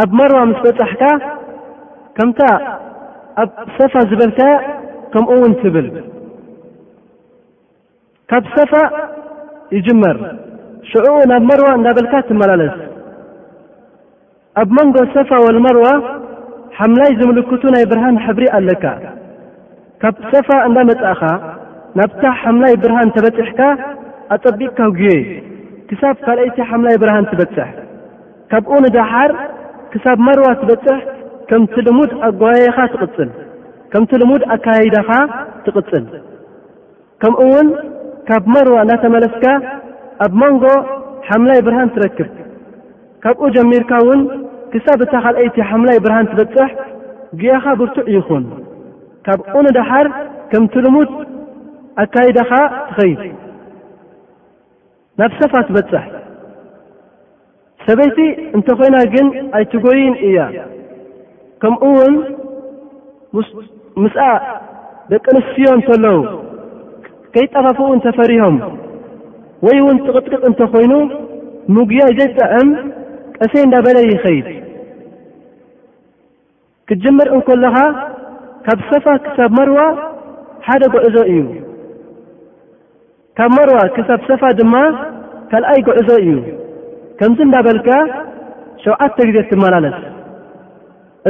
ኣብ መርዋ ምስ በጻሕካ ከምታ ኣብ ሰፋ ዝበልካያ ከምኡ ውን ትብል ካብ ሰፋ ይጅመር ሽዑ ናብ መርዋ እዳበልካ ትመላለስ ኣብ መንጎ ሰፋ ወልመርዋ ሓምላይ ዝምልክቱ ናይ ብርሃን ሕብሪ ኣለካ ካብ ሰፋ እንዳ መጻእኻ ናብታ ሓምላይ ብርሃን ተበጺሕካ ኣጸቢቕካ ጉየይ ክሳብ ካልኣይቲ ሓምላይ ብርሃን ትበጽሕ ካብኡ ንደሓር ክሳብ መርዋ ትበጽሕ ከምቲ ልሙድ ኣጓያይኻ ትቕጽል፣ ከምቲ ልሙድ ኣካያይዳኻ ትቕጽል። ከምኡውን ካብ መርዋ እናተመለስካ ኣብ መንጎ ሓምላይ ብርሃን ትረክብ። ካብኡ ጀሚርካ እውን ክሳብ እታ ካልኣይቲ ሓምላይ ብርሃን ትበጽሕ ጒያኻ ብርቱዕ ይኹን። ካብኡ ንደሓር ከምቲ ልሙድ ኣካይዳኻ ትኸይድ። ናብ ሰፋ ትበጽሕ ሰበይቲ እንተኾይና ግን ኣይትጎይን እያ ከምኡውን ምስኣ ደቂ ኣንስትዮ እንተለዉ ከይጠፋፍኡ እንተፈሪሆም ወይ እውን ጥቕጥቅጥ እንተኾይኑ ምጉያይ ዘይጥዕም ቀሰይ እንዳበለ ይኸይድ ክትጅምር እንከለኻ ካብ ሰፋ ክሳብ መርዋ ሓደ ጉዕዞ እዩ። ካብ መርዋ ክሳብ ሰፋ ድማ ካልኣይ ጉዕዞ እዩ። ከምዚ እንዳበልካ ሸውዓተ ግዜ ትመላለስ።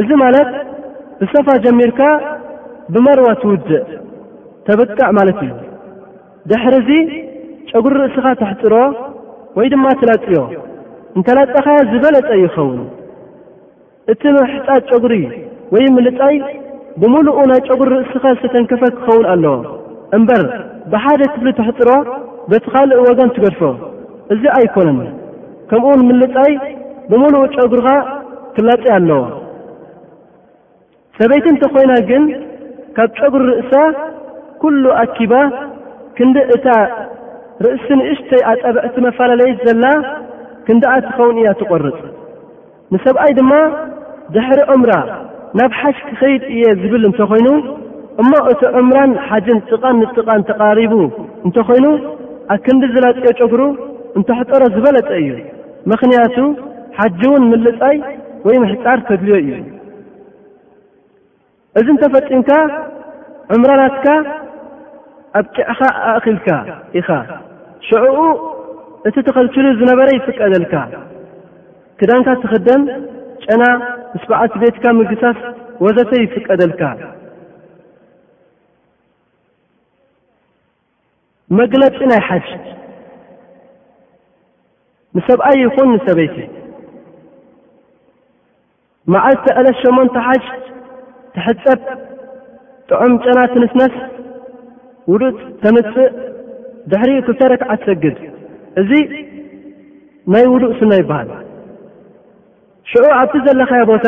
እዚ ማለት ብሰፋ ጀሚርካ ብመርዋ ትውድእ፣ ተብቅዕ፣ ማለት እዩ። ድሕሪዚ ጨጉሪ ርእስኻ ተሕጽሮ ወይ ድማ ትላጽዮ። እንተላጸኻዮ ዝበለጸ ይኸውን። እቲ ምሕጻጽ ጨጉሪ ወይ ምልጻይ ብምሉኡ ናይ ጨጉሪ ርእስኻ ዝተተንከፈ ክኸውን ኣለዎ እምበር ብሓደ ክፍሊ ተሕጽሮ በቲ ካልእ ወገን ትገድፎ እዚ ኣይኮነን ከምኡውን ምልጻይ ብምሉኡ ጨጉርኻ ክላጸይ ኣለዎ ሰበይቲ እንተኾይና ግን ካብ ጨጉሪ ርእሳ ኩሉ ኣኪባ ክንዲ እታ ርእሲ ንእሽተይ ኣጸብዕቲ መፈላለየት ዘላ ክንድኣ ትኸውን እያ ትቖርጽ ንሰብኣይ ድማ ድሕሪ ዑምራ ናብ ሓጅ ክኸይድ እየ ዝብል እንተኾይኑ እሞ እቲ ዑምራን ሓጅን ጥቃን ንጥቃን ተቓሪቡ እንተኾይኑ ኣክንዲ ዝላፅዮ ጨጉሩ እንተሕፀሮ ዝበለፀ እዩ ምኽንያቱ ሓጂ እውን ምልፃይ ወይ ምሕፃር ተድልዮ እዩ እዚ እንተፈጺምካ ዑምራ ናትካ ኣብቂዕኻ ኣእኺልካ ኢኻ ሽዑኡ እቲ ተኸልኪሉ ዝነበረ ይፍቀደልካ ክዳንካ ትኽደን ጨና ምስ በዓልቲ ቤትካ ምግሳስ ወዘተ ይፍቀደልካ። መግለጺ ናይ ሓጅ ንሰብኣይ ይኹን ንሰበይቲ መዓልቲ ዕለት ሸሞንተ ሓጅ ትሕፀብ ጥዑም ጨና ትንስነስ ውዱእ ተምፅእ ድሕሪኡ ክልተ ረክዓ ትሰግድ እዚ ናይ ውዱእ ስነ ይበሃል ሽዑ ኣብቲ ዘለኻዮ ቦታ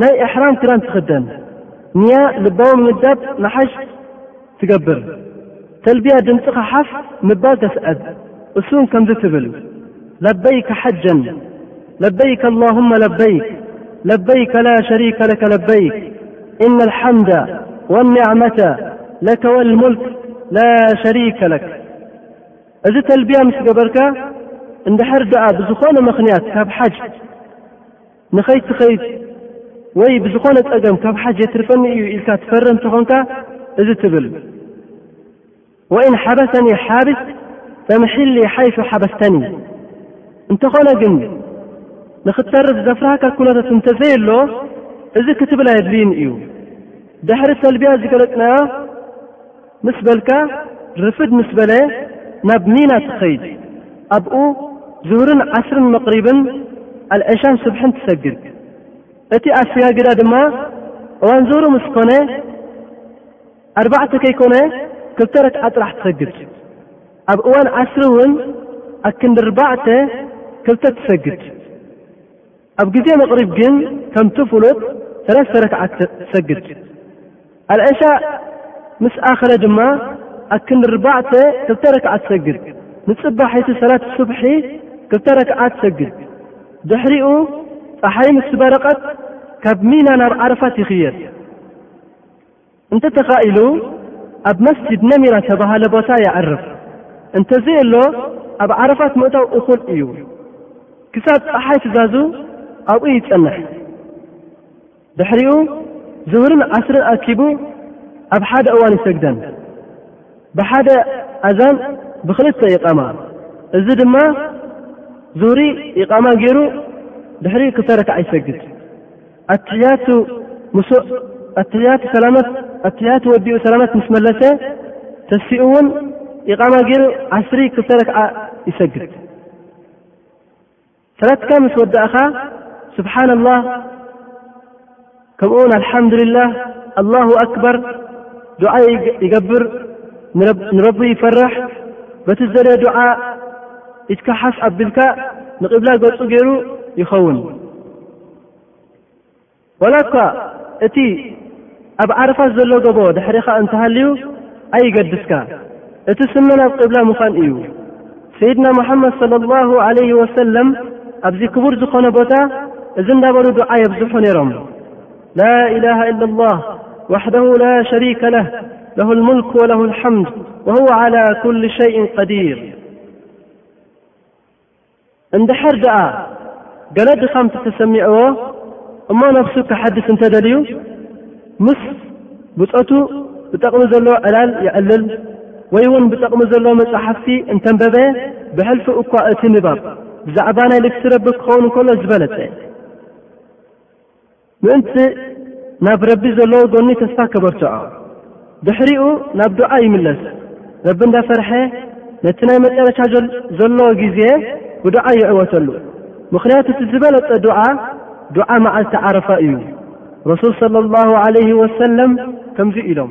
ናይ እሕራም ክዳን ትኽደን፣ ንያ ልባዊ ምምዳብ መሓሽ ትገብር፣ ተልብያ ድምጽኻ ሓፍ ምባል ተስዕብ፣ እሱውን ከምዚ ትብል፣ ለበይከ ሓጀን፣ ለበይከ ኣላሁመ ለበይክ፣ ለበይከ ላ ሸሪከ ለከ ለበይክ፣ ኢነ ልሓምደ ወኒዕመተ ለከ ወልሙልክ ላ ሸሪከ ለክ። እዚ ተልብያ ምስ ገበርካ እንድሕር ደኣ ብዝኾነ ምኽንያት ካብ ሓጅ ንኸይትኸይድ ወይ ብዝኾነ ጸገም ካብ ሓጅ የትርፈኒ እዩ ኢልካ ትፈርም ተኾንካ እዚ ትብል ወኢን ሓበሰኒ ሓብስ ፈምሒሊ ሓይሱ ሓበስተኒ እንተኾነ ግን ንኽትተርፍ ዘፍርሃካ ኩነታት እንተዘየሎ እዚ ክትብል ኣየድልይን እዩ ድሕሪ ተልብያ ዝገለጽናዮ ምስ በልካ ርፍድ ምስ በለ ናብ ሚና ትኸይድ ኣብኡ ዙህርን ዓስርን መቅሪብን ኣልዕሻን ሱብሕን ትሰግድ እቲ ኣሰጋግዳ ድማ እዋን ዙህሩ ምስ ኮነ ኣርባዕተ ከይኮነ ክልተ ረክዓ ጥራሕ ትሰግድ ኣብ እዋን ዓስሪ እውን ኣክንዲ ኣርባዕተ ክልተ ትሰግድ ኣብ ግዜ መቕሪብ ግን ከምቲ ፍሉጥ ሰለስተ ረክዓት ትሰግድ። ኣልዕሻእ ምስ ኣኸለ ድማ ኣክንዲ ርባዕተ ክልተ ረክዓት ትሰግድ። ንጽባሒቲ ሰላት ሱብሒ ክልተ ረክዓት ትሰግድ። ድሕሪኡ ጸሓይ ምስ በረቐት ካብ ሚና ናብ ዓረፋት ይኽየድ። እንተተኻኢሉ ኣብ መስጂድ ነሚራ ዝተባህለ ቦታ የዕርፍ፣ እንተዘየሎ ኣብ ዓረፋት ምእታው እኹል እዩ፣ ክሳብ ጸሓይ ትዛዙ ኣብኡ ይጸንሕ፣ ድሕሪኡ ዙህርን ዓስርን ኣኪቡ ኣብ ሓደ እዋን ይሰግደን፣ ብሓደ ኣዛን ብኽልተ ኢቓማ፣ እዚ ድማ ዙህሪ ኢቓማ ገይሩ ድሕሪኡ ክልተ ረክዓ ይሰግድ። ኣትሕያቱ ወዲኡ ሰላመት ምስ መለሰ ተሲኡ እውን ኢቓማ ገይሩ ዓስሪ ክልተ ረክዓ ይሰግድ ሰላትካ ምስ ወዳእኻ ስብሓና ላህ ከምኡውን ኣልሓምዱልላህ ኣላሁ ኣክበር ዱዓ ይገብር ንረቢ ይፈራሕ በቲ ዝደለየ ዱዓ ኢትካ ሓፍ ኣቢልካ ንቂብላ ገፁ ገይሩ ይኸውን ዋላ እኳ እቲ ኣብ ዓረፋት ዘሎ ገቦ ድሕሪኻ እንተሃልዩ ኣይገድስካ እቲ ስመ ናብ ቅብላ ምዃን እዩ ሰይድና ሙሓመድ صለ ላሁ ዓለይህ ወሰለም ኣብዚ ክቡር ዝኾነ ቦታ እዚ እንዳበሉ ዱዓ የብዝሑ ነይሮም ላ ኢላሃ ኢላ ላህ ዋሕደሁ ላ ሸሪከ ለህ ለሁ ልሙልክ ወለሁ ልሓምድ ወሁወ ዓላ ኩል ሸይእን ቀዲር እንድሕር ደኣ ገለ ድኻምቲ ተሰሚዕዎ እሞ ነብሱ ከሐድስ እንተ ደልዩ ምስ ብጾቱ ብጠቕሚ ዘለዎ ዕላል የዕልል ወይ ውን ብጠቕሚ ዘለዎ መጻሕፍቲ እንተንበበ ብሕልፊ እኳ እቲ ንባብ ብዛዕባ ናይ ልግሲ ረቢ ክኸውን እንከሎ ዝበለጸ ምእንቲ ናብ ረቢ ዘለዎ ጎኒ ተስፋ ከበርትዖ፣ ድሕሪኡ ናብ ዱዓ ይምለስ፣ ረቢ እንዳ ፈርሐ ነቲ ናይ መጨረሻ ዘሎ ግዜ ብዱዓ ይዕወተሉ፣ ምኽንያቱ እቲ ዝበለጸ ዱዓ ዱዓ መዓልቲ ዓረፋ እዩ፣ ረሱል ሰለላሁ ዓለይሂ ወሰለም ከምዚ ኢሎም።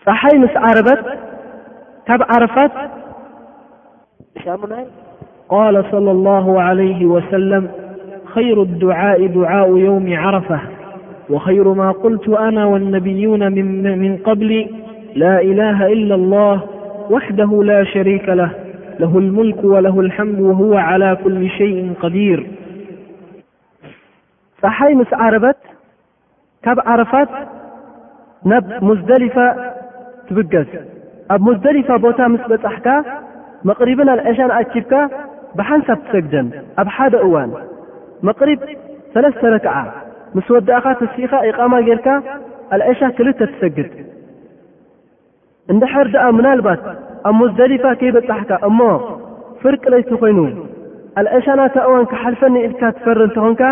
فحي مس ربت رف قال صلى الله عليه وسلم - خير الدعاء دعاء يوم عرفة وخير ما قلت أنا والنبيون من قبلي لا إله إلا الله وحده لا شريك له له الملك وله الحمد وهو على كل شيء ካብ ዓረፋት ናብ ሙዝደሊፋ ትብገስ። ኣብ ሙዝደሊፋ ቦታ ምስ በጻሕካ መቕሪብን ኣልዕሻን ኣኪብካ ብሓንሳብ ትሰግደን ኣብ ሓደ እዋን። መቕሪብ ሰለስተ ረክዓ ምስ ወዳእኻ ተሲእኻ ኢቓማ ጌርካ ኣልዕሻ ክልተ ትሰግድ። እንድሕር ድኣ ምናልባት ኣብ ሙዝደሊፋ ከይበጻሕካ እሞ ፍርቂ ለይቲ ኮይኑ ኣልዕሻ ናታ እዋን ክሓልፈኒ ኢልካ ትፈርር እንተኾንካ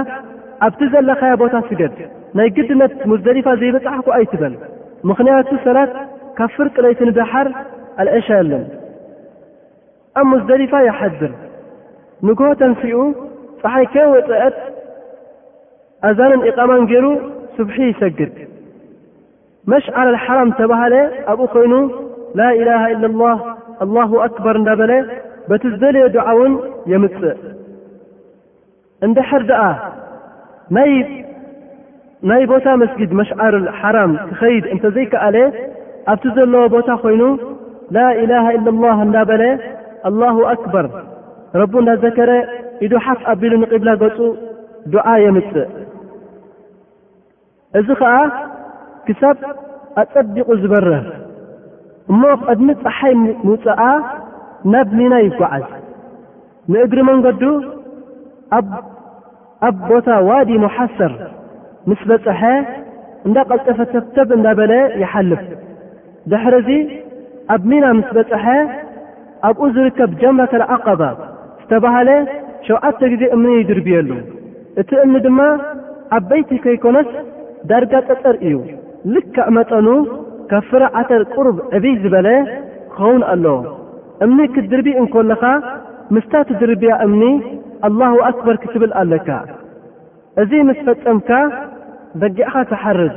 ኣብቲ ዘለኻዮ ቦታ ስገድ ናይ ግድነት ሙዝደሊፋ ዘይበጻሕኩ ኣይትበል ምኽንያቱ ሰላት ካብ ፍርቂ ለይቲ ንደሓር ኣልዕሻ የለን ኣብ ሙዝደሊፋ ይሓድር ንግሆ ተንሲኡ ፀሓይ ከይወፀአት ኣዛንን ኢቃማን ገይሩ ሱብሒ ይሰግድ መሽዓር ኣልሓራም ዝተባህለ ኣብኡ ኮይኑ ላኢላሃ ኢለላህ ኣላሁ ኣክበር እንዳበለ በቲ ዝደለዮ ዱዓ እውን የምጽእ እንድሕር ደኣ ናይ ናይ ቦታ መስጊድ መሽዓር ሓራም ክኸይድ እንተዘይከኣለ ኣብቲ ዘለዎ ቦታ ኮይኑ ላኢላሃ ኢለላህ እንዳበለ ኣላሁ ኣክበር ረቡ እንዳዘከረ ኢዱ ሓፍ ኣቢሉ ንቂብላ ገጹ ዱዓ የምጽእ እዚ ኸኣ ክሳብ ኣጸቢቑ ዝበርህ እሞ ቐድሚ ጸሓይ ምውጽኣ ናብ ሚና ይጓዓዝ። ንእግሪ መንገዱ ኣብ ኣብ ቦታ ዋዲ ሙሓሰር ምስ በጸሐ እንዳ ቐልጠፈ ተብተብ እንዳበለ ይሓልፍ። ድሕሪ'ዚ ኣብ ሚና ምስ በጽሐ፣ ኣብኡ ዝርከብ ጀምረተል ዓቐባ ዝተባህለ ሸውዓተ ግዜ እምኒ ይድርብየሉ። እቲ እምኒ ድማ ዓበይቲ ከይኰነስ ዳርጋ ጸጸር እዩ፣ ልክዕ መጠኑ ካብ ፍረ ዓተር ቁሩብ ዕብይ ዝበለ ክኸውን ኣለዎ። እምኒ ክትድርብይ እንከለኻ ምስታ ትድርብያ እምኒ ኣላሁ ኣክበር ክትብል ኣለካ። እዚ ምስ ፈጸምካ በጊዕኻ ትሓርድ።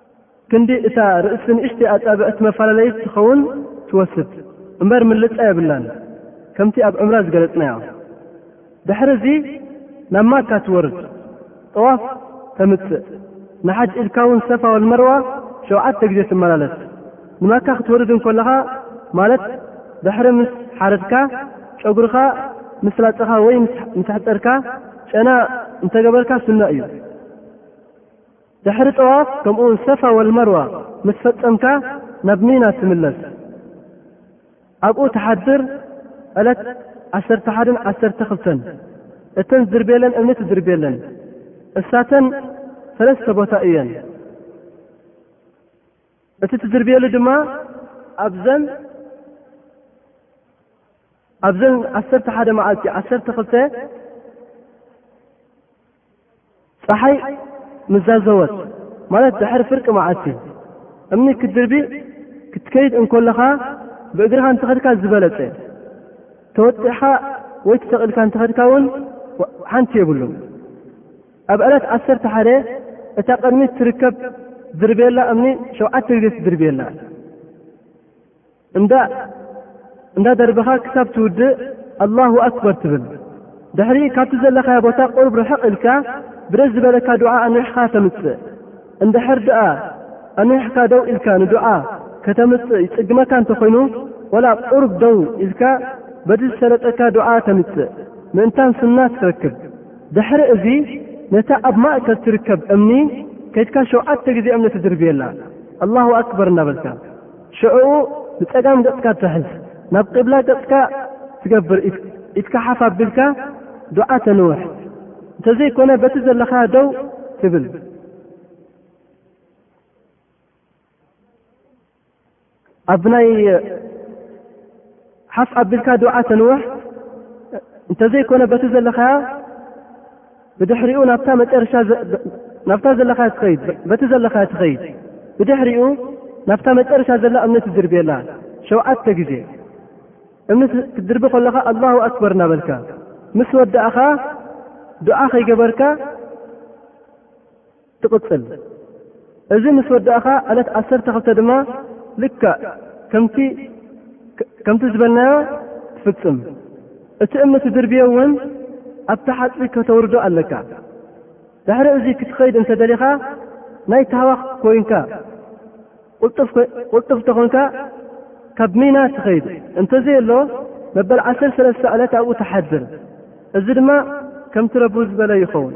ክንዲ እታ ርእሲ ንእሽተይ ኣጻብዕቲ መፈላለዪት ትኸውን ትወስድ እምበር ምልጻ የብላን፣ ከምቲ ኣብ ዑምራ ዝገለጽናዮ። ድሕሪ እዚ ናብ ማካ ትወርድ፣ ጠዋፍ ተምጽእ፣ ንሓጅ ኢልካ ውን ሰፋ ወልመርዋ ሸውዓተ ግዜ ትመላለስ። ንማካ ክትወርድ እንከለኻ ማለት ድሕሪ ምስ ሓረድካ፣ ጨጉርኻ ምስ ላጸኻ ወይ ምስ ኣሕጸርካ፣ ጨና እንተገበርካ ሱና እዩ። ድሕሪ ጠዋፍ ከምኡውን ሰፋ ወልመርዋ ምስ ፈጸምካ ናብ ሚና ትምለስ ኣብኡ ትሓድር ዕለት ዓሰርተ ሓደን ዓሰርተ ክልተን እተን ዝድርብየለን እምኒ ትድርብየለን እሳተን ሰለስተ ቦታ እየን እቲ ትድርብየሉ ድማ ኣብዘን ኣብዘን ዓሰርተ ሓደ መዓልቲ ዓሰርተ ክልተ ጸሓይ ምስ ዛዘወት፣ ማለት ድሕሪ ፍርቂ መዓልቲ፣ እምኒ ክትድርቢ ክትከይድ እንኮለኻ ብእግርኻ እንተኸድካ ዝበለጸ እዩ። ተወጢሕካ ወይ ተሰቒልካ እንተኸድካ እውን ሓንቲ የብሉን። ኣብ ዕለት ዓሰርተ ሓደ እታ ቅድሚት ትርከብ ትድርብየላ እምኒ ሸውዓተ ግዜ ትድርብየላ። እንዳ ደርብኻ ክሳብ ትውድእ ኣላሁ ኣክበር ትብል ድሕሪ ካብቲ ዘለኻዮ ቦታ ቁሩብ ርሕቕ ኢልካ ብደስ ዝበለካ ዱዓ ኣንዊሕኻ ተምጽእ እንድሕር ድኣ ኣንዊሕካ ደው ኢልካ ንዱዓ ከተምጽእ ይጽግመካ እንተኾይኑ ወላ ቁሩብ ደው ኢልካ በቲ ዝሰለጠካ ዱዓ ተምጽእ ምእንታን ሱና ክትረክብ ድሕሪ እዚ ነታ ኣብ ማእከል ትርከብ እምኒ ከይድካ ሸውዓተ ግዜ እምኒ ትድርብየላ ኣላሁ ኣክበር እናበልካ ሽዑ ንጸጋም ገጽካ ትሕዝ፣ ናብ ቂብላ ገጽካ ትገብር፣ ኢድካ ሓፍ ኣቢልካ ዱዓ ተንውሕ፣ እንተዘይኮነ በቲ ዘለኻዮ ደው ትብል። ኣብ ናይ ሓፍ ኣቢልካ ዱዓ ተንውሕ እንተዘይኮነ በቲ ዘለኻያ ብድሕሪኡ ናብታ መጨረሻ ናብታ ዘለኻያ ትኸይድ በቲ ዘለኻያ ትኸይድ ብድሕሪኡ ናብታ መጨረሻ ዘላ እምኒ ትድርብየላ ሸውዓተ ግዜ እምኒ ክትድርቢ ከለኻ ኣላሁ ኣክበር እናበልካ ምስ ወዳእኻ ዱዓ ከይገበርካ ትቕጽል። እዚ ምስ ወዳእካ ዕለት ዓሰርተ ክልተ ድማ ልክዕ ከምቲ ከምቲ ዝበልናዮ ትፍጽም። እቲ እምኒ ትድርብዮ ውን ኣብቲ ሓጽቢ ከተውርዶ ኣለካ። ድሕሪ እዚ ክትኸይድ እንተ ደሊኻ ናይ ታህዋኽ ኮይንካ ቁልጡፍ ቁልጡፍ እንተ ኮንካ ካብ ሚና ትኸይድ እንተ ዘየሎ መበል ዓሰርተ ሰለስተ ዕለት ኣብኡ ትሓድር። እዚ ድማ ከምቲ ረቡ ዝበለ ይኸውን።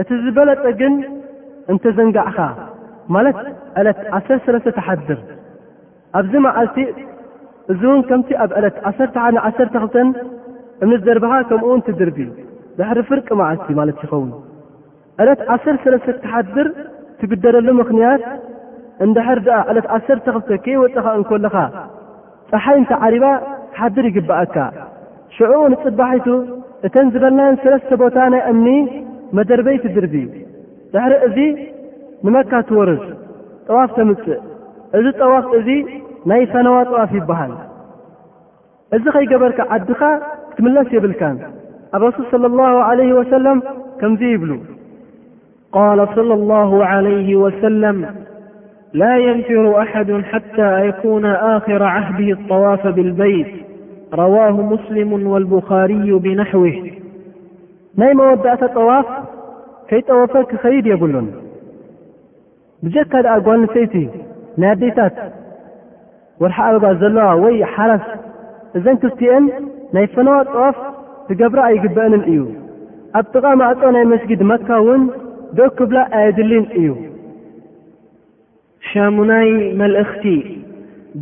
እቲ ዝበለጸ ግን እንተዘንጋዕካ ማለት ዕለት ዓሰርተ ሰለስተ ትሓድር ኣብዚ መዓልቲ እዚውን ከምቲ ኣብ ዕለት ዓሰርተ ሓደ ዓሰርተ ክልተን እምኒ ዝደርብኻ ከምኡውን ትድርቢ ድሕሪ ፍርቂ መዓልቲ ማለት ይኸውን ዕለት ዓሰርተ ሰለስተ ክትሓድር ትግደደሉ ምኽንያት እንድሕር ድኣ ዕለት ዓሰርተ ክልተ ከይወጸኻ እንኮለኻ ጸሓይ እንተ ዓሪባ ክትሓድር ይግበኣካ። ሽዑኡ ንጽባሒቱ እተን ዝበልናየን ሰለስተ ቦታ ናይ እምኒ መደርበይ ትድርቢ። ድሕሪ እዚ ንመካ ትወርድ ጠዋፍ ተምጽእ። እዚ ጠዋፍ እዚ ናይ ፈነዋ ጠዋፍ ይበሃል። እዚ ከይገበርካ ዓድኻ ክትምለስ የብልካን። ኣረሱል ሰለላሁ ዓለይሂ ወሰለም ከምዚ ይብሉ። قال صلى الله عليه وسلم لا ينفر أحد حتى يكون آخر عهده الطواف بالبيت رواه مسلم والبخاري بنحوه ماي مودأت طواف كيطوف كخيد يبلن بجك دأ نسيت ناديتت ወርሒ ኣበባ ዘለዋ ወይ ሓራስ እዘን ክልቲኤን ናይ ፈነዋ ጠዋፍ ክገብራ ኣይግበእንን እዩ። ኣብ ጥቓ ማዕጾ ናይ መስጊድ መካ ውን ደው ክብላ ኣየድልይን እዩ። ሻሙናይ መልእኽቲ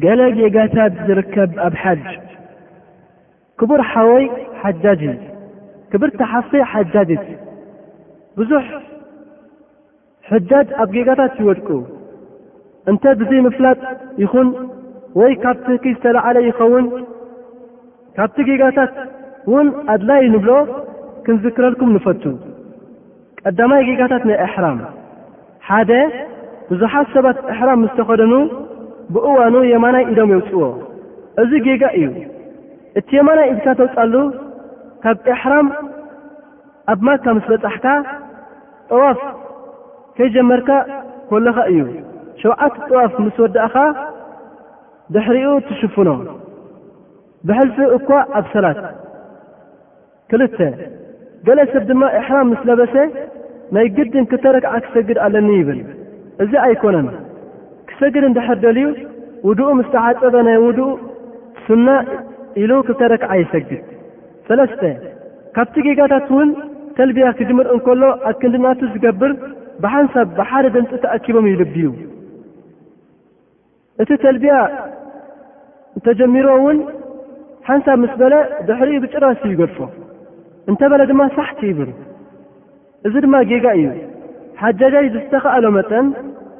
ገለ ጌጋታት ዝርከብ ኣብ ሓጅ። ክቡር ሓወይ ሓጃጂ ክብርቲ ሓፍተይ ሓጃጂት ብዙሕ። ሕጃጅ ኣብ ጌጋታት ይወድቁ እንተ ብዘይምፍላጥ ይኹን ወይ ካብ ትህኪ ዝተላዓለ ይኸውን ካብቲ ጌጋታት ውን ኣድላይ ንብሎ ክንዝክረልኩም ንፈቱ ቀዳማይ ጌጋታት ናይ እሕራም ሓደ ብዙሓት ሰባት እሕራም ምስ ተኸደኑ ብእዋኑ የማናይ ኢዶም የውፅዎ እዚ ጌጋ እዩ እቲ የማናይ ኢድካ ተውፃሉ ካብ እሕራም ኣብ ማካ ምስ በጻሕካ ጠዋፍ ከይጀመርካ ኮለኻ እዩ ሸውዓተ ጠዋፍ ምስ ወዳእኻ ድሕሪኡ ትሽፍኖ ብሕልፊ እኳ ኣብ ሰላት ክልተ ገለ ሰብ ድማ ኢሕራም ምስ ለበሰ ናይ ግድን ክልተ ረክዓ ክሰግድ ኣለኒ ይብል እዚ ኣይኮነን ክሰግድ እንድሕር ደልዩ ውድኡ ምስ ተዓጸበ ናይ ውድኡ ሱና ኢሉ ክልተ ረክዓ ይሰግድ ሰለስተ፣ ካብቲ ጌጋታት እውን ተልብያ ክጅምር እንከሎ ኣክንዲ ናቱ ዝገብር ብሓንሳብ ብሓደ ድምጺ ተኣኪቦም ይልብዩ። እቲ ተልብያ እንተጀሚሮ እውን ሓንሳብ ምስ በለ ድሕሪኡ ብጭራሱ ይገድፎ። እንተበለ ድማ ሳሕቲ ይብል። እዚ ድማ ጌጋ እዩ። ሓጃጃይ ዝተኸኣሎ መጠን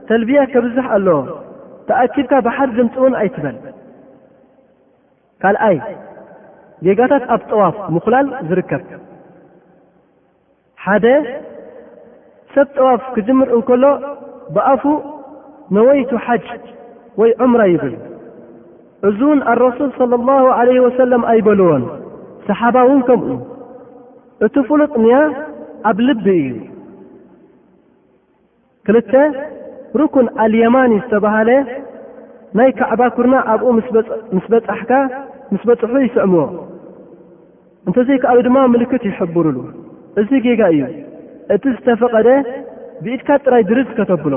ተልብያ ከብዝሕ ኣለዎ። ተኣኪብካ ብሓደ ድምጺ እውን ኣይትበል። ካልኣይ፣ ጌጋታት ኣብ ጠዋፍ ምኹላል ዝርከብ። ሓደ ሰብ ጠዋፍ ክጅምር እንከሎ ብኣፉ ነወይቱ ሓጅ ወይ ዑምራ ይብል። እዚውን ኣረሱል ሰለላሁ ዓለይሂ ወሰለም ኣይበልዎን፣ ሰሓባ እውን ከምኡ። እቲ ፍሉጥ ንያ ኣብ ልቢ እዩ። ክልተ፣ ሩኩን ኣልየማኒ ዝተባህለ ናይ ካዕባ ኩርናዕ ኣብኡ ምስ በጻሕካ ምስ በጽሑ ይስዕምዎ፣ እንተዘይከኣሉ ድማ ምልክት ይሕብሩሉ። እዚ ጌጋ እዩ። እቲ ዝተፈቐደ ብኢድካ ጥራይ ድርዝ ከተብሎ፣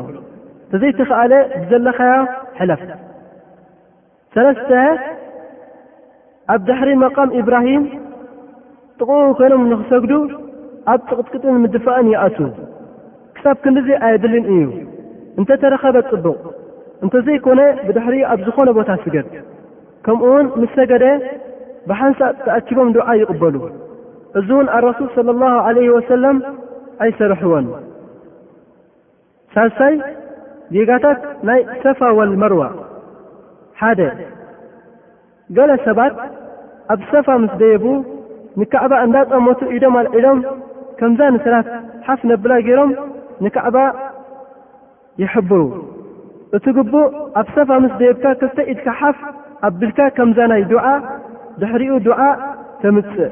እንተዘይተኻእለ ብዘለኻዮ ሕለፍ። ሰለስተ ኣብ ድሕሪ መቃም ኢብራሂም ጥቕኡ ኮይኖም ንኽሰግዱ ኣብ ጽቕጥቅጥን ምድፋእን ይኣትዉ። ክሳብ ክንድዚ ኣየድልን እዩ። እንተ ተረኸበ ጽቡቕ፣ እንተ ዘይኮነ ብድሕሪኡ ኣብ ዝኾነ ቦታ ስገድ። ከምኡውን ምስ ሰገደ ብሓንሳእ ተኣኪቦም ዱዓ ይቕበሉ። እዚውን ኣረሱል ሰለላሁ ዓለይሂ ወሰለም ኣይሰርሕዎን። ሳልሳይ፣ ጌጋታት ናይ ሰፋ ወል መርዋ፣ ሓደ፣ ገለ ሰባት ኣብ ሰፋ ምስ ደየቡ ንካዕባ እንዳጠመቱ ኢዶም ኣልዒሎም ከምዛ ንሰላት ሓፍ ነብላ ጌሮም ንካዕባ ይሕብሩ፣ እቲ ግቡእ ኣብ ሰፋ ምስ ደየብካ ክልተ ኢድካ ሓፍ ኣቢልካ ከምዛ ናይ ዱዓ ድሕሪኡ ዱዓ ተምጽእ።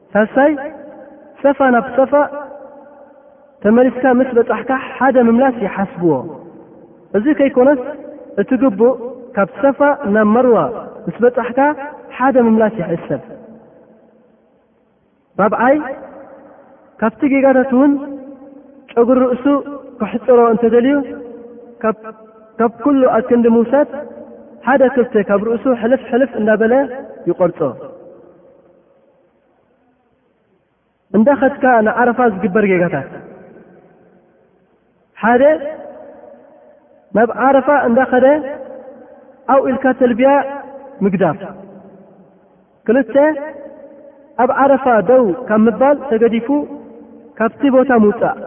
ሳልሳይ፣ ሰፋ ናብ ሰፋ ተመሊስካ ምስ በጻሕካ ሓደ ምምላስ ይሓስብዎ። እዚ ከይኮነስ እቲ ግቡእ ካብ ሰፋ ናብ መርዋ ምስ በጻሕካ ሓደ ምምላስ ይሕሰብ። ራብዓይ፣ ካብቲ ጌጋታት እውን ጨጉሪ ርእሱ ክሕጽሮ እንተደልዩ ካብ ኩሉ ኣክንዲ ምውሳድ ሓደ ክልተ ካብ ርእሱ ሕልፍ ሕልፍ እንዳበለ ይቆርጾ። እንዳኸድካ ንዓረፋ ዝግበር ጌጋታት ሓደ ናብ ዓረፋ እንዳኸደ ኣው ኢልካ ተልብያ ምግዳፍ ክልተ ኣብ ዓረፋ ደው ካብ ምባል ተገዲፉ ካብቲ ቦታ ምውፃእ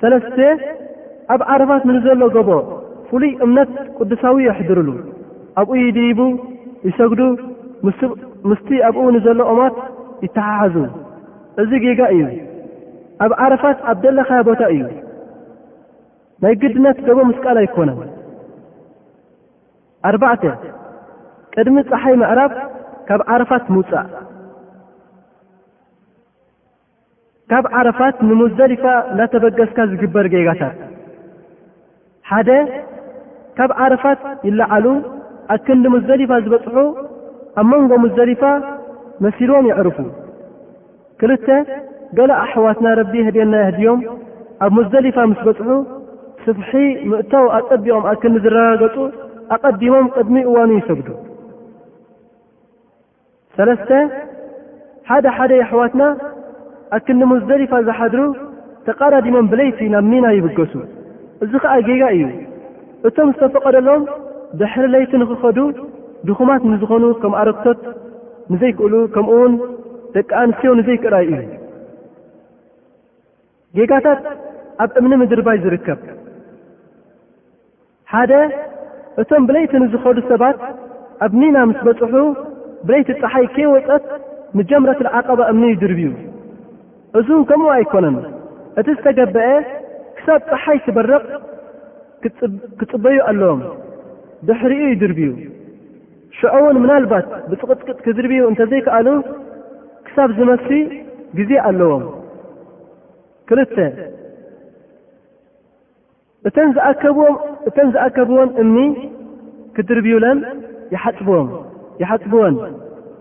ሰለስተ፣ ኣብ ዓረፋት ንዘሎ ጎቦ ፍሉይ እምነት ቅዱሳዊ የሕድርሉ። ኣብኡ ይድይቡ፣ ይሰግዱ፣ ምስቲ ኣብኡ ንዘሎ ኦማት ይተሓሓዙ። እዚ ጌጋ እዩ። ኣብ ዓረፋት ኣብ ደለኻዮ ቦታ እዩ። ናይ ግድነት ጎቦ ምስቃል ኣይኮነን። ኣርባዕተ፣ ቅድሚ ጸሓይ ምዕራብ ካብ ዓረፋት ምውጻእ። ካብ ዓረፋት ንሙዝደሊፋ እናተበገስካ ዝግበር ጌጋታት፣ ሓደ ካብ ዓረፋት ይለዓሉ ኣክንዲ ሙዝደሊፋ ዝበፅሑ ኣብ መንጎ ሙዝደሊፋ መሲሎም የዕርፉ፣ ክልተ ገለ ኣሕዋትና ረቢ የህድየና የህድዮም ኣብ ሙዝደሊፋ ምስ በፅሑ ስብሒ ምእታው ኣፀቢቖም ኣክንዲ ዝረጋገፁ ኣቐዲሞም ቅድሚ እዋኑ ይሰግዱ። ሰለስተ፣ ሓደ ሓደ የሕዋትና ኣክንዲ ሙዝደሊፋ ዝሓድሩ ተቓዳዲሞም ብለይቲ ናብ ሚና ይብገሱ። እዚ ከኣ ጌጋ ኢዩ። እቶም ዝተፈቐደሎም ድሕሪ ለይቲ ንኽኸዱ ድኹማት ንዝኾኑ ከም ኣረግቶት ንዘይክእሉ ከምኡውን ደቂ ኣንስትዮ ንዘይክእላ ኢዩ። ጌጋታት ኣብ እምኒ ምድርባይ ዝርከብ። ሓደ እቶም ብለይቲ ንዝኸዱ ሰባት ኣብ ሚና ምስ በጽሑ ብለይቲ ጸሓይ ከይወጸት ንጀምረት ኣልዓቀባ እምኒ ይድርብዩ። እዚውን ከምኡ ኣይኮነን እቲ ዝተገበኤ ክሳብ ጸሓይ ትበርቕ ክጽበዩ ኣለዎም ድሕሪኡ ይድርብዩ። ሽዑውን ምናልባት ብጽቕጥቅጥ ክድርብዩ እንተዘይከኣሉ ክሳብ ዝመሲ ግዜ ኣለዎም። ክልተ። እተን ዝኣከብዎም እተን ዝኣከብወን እምኒ ክድርብዩለን ይሓጽብዎም ይሓጽብወን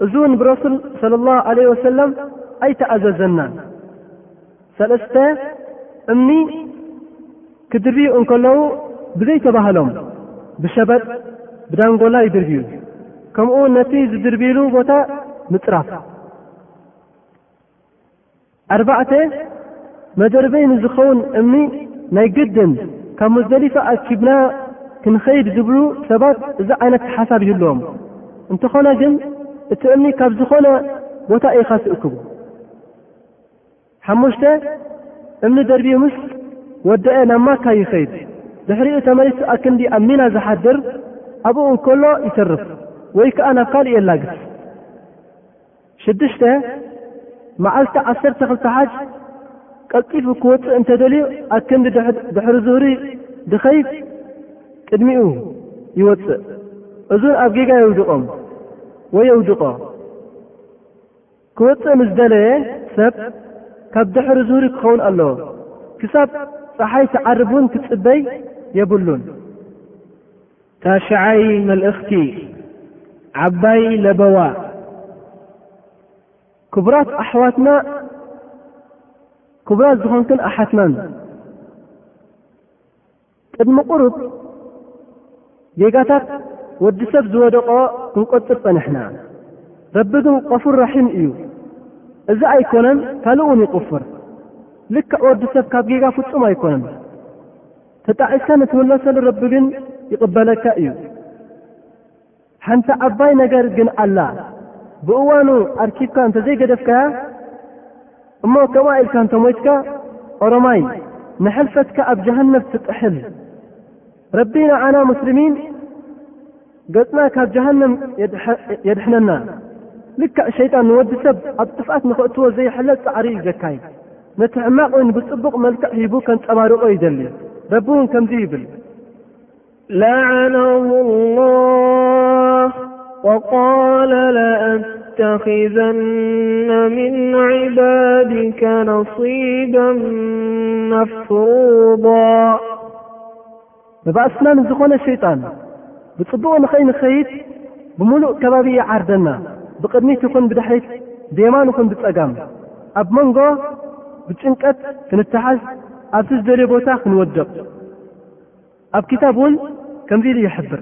እዚ ውን ብረሱል ሰለላሁ ዓለይሂ ወሰለም ኣይተኣዘዘናን ሰለስተ እምኒ ክድርብዩ እንከለዉ ብዘይተባህሎም ብሸበጥ ብዳንጎላ ይድርብዩ ከምኡ ነቲ ዝድርብይሉ ቦታ ምጽራፍ ኣርባዕተ፣ መደርበይ ንዝኸውን እምኒ ናይ ግድን ካብ ሙዝደሊፋ ኣኪብና ክንኸይድ ዝብሉ ሰባት እዚ ዓይነት ሓሳብ ይህልዎም። እንተኾነ ግን እቲ እምኒ ካብ ዝኾነ ቦታ ኢኻ ትእክቡ። ሓሙሽተ፣ እምኒ ደርብዩ ምስ ወደኣ ናብ ማካ ይኸይድ። ድሕሪኡ ተመሊሱ ኣክንዲ ኣብ ሚና ዝሓድር ኣብኡ እንከሎ ይተርፍ ወይ ከኣ ናብ ካልእ የላግስ። ሽዱሽተ፣ መዓልቲ ዓሰርተ ክልተ ሓጅ ቀልጢፉ ክወጽእ እንተደልዩ ኣክንዲ ድሕሪ ዙህሪ ድኸይድ ቅድሚኡ ይወጽእ እዙን ኣብ ጌጋ የውድቆም ወይ የውድቆ ክወጽእ ምስ ደለየ ሰብ ካብ ድሕሪ ዙህሪ ክኸውን ኣለዎ ክሳብ ጸሓይ ትዓርብ እውን ክጽበይ የብሉን ታሽዓይ መልእኽቲ ዓባይ ለበዋ ክቡራት ኣሕዋትና ክቡራት ዝኾንክን ኣሓትናን ቅድሚ ቁሩብ ጌጋታት ወዲ ሰብ ዝወደቆ ክንቆጽር ጸንሕና ረቢ ግን ቀፉር ራሒም እዩ እዚ ኣይኮነን ካልእ እውን ይቁፍር ልክዕ ወዲ ሰብ ካብ ጌጋ ፍጹም ኣይኮነን ተጣዒስካ ንትምለሰሉ ረቢ ግን ይቕበለካ እዩ። ሓንቲ ዓባይ ነገር ግን ኣላ፣ ብእዋኑ ኣርኪብካ እንተዘይገደፍካያ እሞ ከምኣ ኢልካ እንተሞይትካ ኦሮማይ ንሕልፈትካ ኣብ ጀሃነብ ትጥሕል። ረቢ ንዓና ሙስሊሚን ገጽና ካብ ጀሃነም የድሕነና። ልክዕ ሸይጣን ንወዲ ሰብ ኣብ ጥፍኣት ንኸእትዎ ዘይሕለል ጻዕሪ እዩ ዘካይድ። ነቲ ሕማቕ እውን ብጽቡቕ መልክዕ ሂቡ ከንጸባርቖ ይደሊ። ረቢ እውን ከምዚ ይብል። ለዐነሁ ላህ ወቃለ ለኣተኺዘነ ሚን ዒባዲከ ነሲበን መፍሩዳ መባእስና ንዝኾነ ሸይጣን ብጽቡቕ ንኸይንኸይድ ብምሉእ ከባቢ ይዓርደና፣ ብቕድሚት ይኹን ብድሕሪት፣ ብየማን ይኹን ብጸጋም፣ ኣብ መንጎ ብጭንቀት ክንተሓዝ፣ ኣብቲ ዝደልዮ ቦታ ክንወድቕ። ኣብ ክታብ እውን ከምዚ ኢሉ ይሕብር።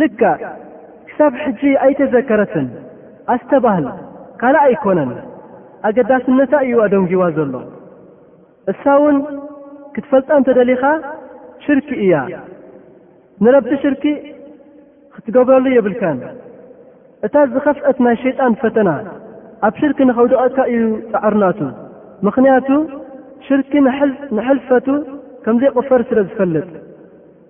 ልክዕ ክሳብ ሕጂ ኣይተዘከረትን ኣስተባህል ካልእ ኣይኮነን ኣገዳስነታ እዩ ኣደንጊዋ ዘሎ እሳ ውን ክትፈልጣ እንተደሊኻ ሽርኪ እያ ንረቢ ሽርኪ ክትገብረሉ የብልካን እታ ዝኸፍእት ናይ ሸይጣን ፈተና ኣብ ሽርኪ ንኸውድቐካ እዩ ጻዕርናቱ ምኽንያቱ ሽርኪ ንሕልፈቱ ከምዘይቕፈር ስለ ዝፈልጥ።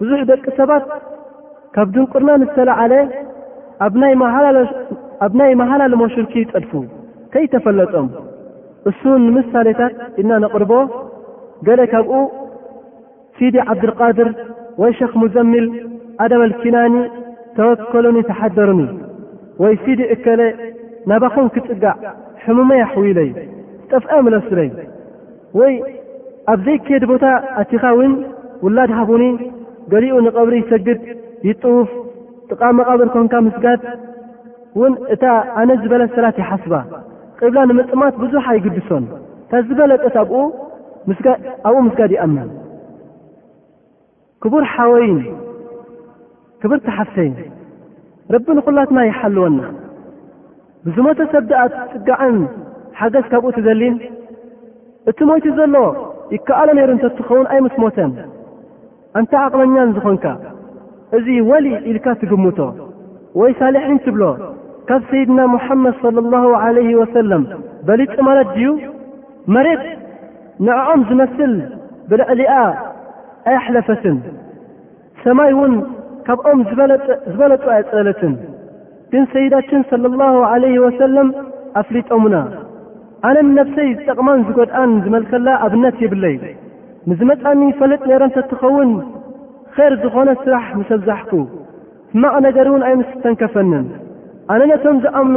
ብዙሕ ደቂ ሰባት ካብ ድንቁርና ንዝተላዓለ ኣብ ናይ ኣብ ናይ መሃላልሞ ሽርኪ ይጠልፉ ከይተፈለጦም እሱ ውን ንምሳሌታት ኢልና ነቕርቦ ገለ ካብኡ ሲዲ ዓብድልቃድር ወይ ሸኽ ሙዘሚል ኣደም ኣልኪናኒ ተወከሉኒ ተሓደሩኒ ወይ ሲዲ እከለ ናባኹም ክጽጋዕ ሕሙመይ ኣሕውዩለይ ዝጠፍኣ ምለሱለይ ወይ ኣብ ዘይከድ ቦታ ኣቲኻ ውን ውላድ ሃቡኒ ገሊኡ ንቐብሪ ይሰግድ ይጥውፍ ጥቓ መቓብር ኮንካ ምስጋድ ውን እታ ኣነ ዝበለት ሰላት ይሓስባ ቂብላ ንምጥማት ብዙሕ ኣይግድሶን እታ ዝበለጸት ኣብኡ ምስጋድ ይኣምን ክቡር ሓወይን ክብርቲ ሓፍተይን ረቢ ንኹላትና ይሓልወና ብዝሞተ ሰብ ድኣ ትጽጋዕን ሓገዝ ካብኡ ትደሊን እቲ ሞይቱ ዘሎ ይከኣሎ ነይሩ እንተትኸውን ኣይ ምስ ሞተን ኣንታ ዓቕመኛን ዝኾንካ እዚ ወሊ ኢልካ ትግምቶ ወይ ሳልሒን ትብሎ ካብ ሰይድና ሙሓመድ ሰለላሁ ዓለይሂ ወሰለም በሊጹ ማለት ድዩ መሬት ንዕኦም ዝመስል ብልዕሊኣ ኣየሕለፈትን፣ ሰማይ እውን ካብኦም ዝበለጹ ኣየጽለለትን። ግን ሰይዳችን ሰለላሁ ዓለይሂ ወሰለም ኣፍሊጦሙና። ኣነ ንነብሰይ ዝጠቕማን ዝጎድኣን ዝመልከላ ኣብነት የብለይ። ንዝመጻኒ ይፈልጥ ነይረ እንተትኸውን ኼር ዝኾነ ስራሕ ምሰብዛሕኩ፣ ሕማቕ ነገር'ውን ኣይምስተንከፈንን። ኣነ ነቶም ዝኣምኑ።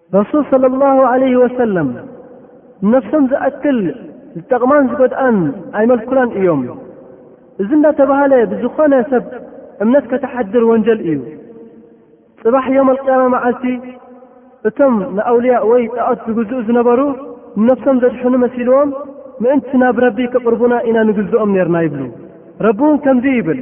ረሱል ሰለላሁ ዓለይሂ ወሰለም ንነፍሶም ዝኣክል ዝጠቕማን ዝጎድኣን ኣይመልኩላን እዮም። እዚ እንዳተባህለ ብዝኾነ ሰብ እምነት ከተሕድር ወንጀል እዩ። ጽባሕ ዮም ኣልቅያማ መዓልቲ እቶም ንኣውልያ ወይ ጣዖት ዝግዝኡ ዝነበሩ ንነፍሶም ዘድሕኑ መሲልዎም ምእንቲ ናብ ረቢ ከቕርቡና ኢና ንግዝኦም ኔርና ይብሉ። ረቢ እውን ከምዚ ይብል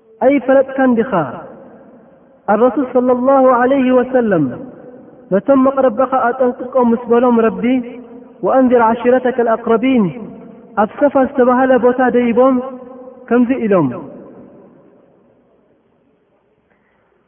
ኣይፈለጥካን ዲኻ ኣረሱል ሰለ ላሁ ዓለይህ ወሰለም ነቶም መቕረበኻ ኣጠንቅቆም ምስ በሎም ረቢ ወኣንዚር ዓሽረተከ ልኣቅረቢን ኣብ ሰፋ ዝተባህለ ቦታ ደይቦም ከምዙይ ኢሎም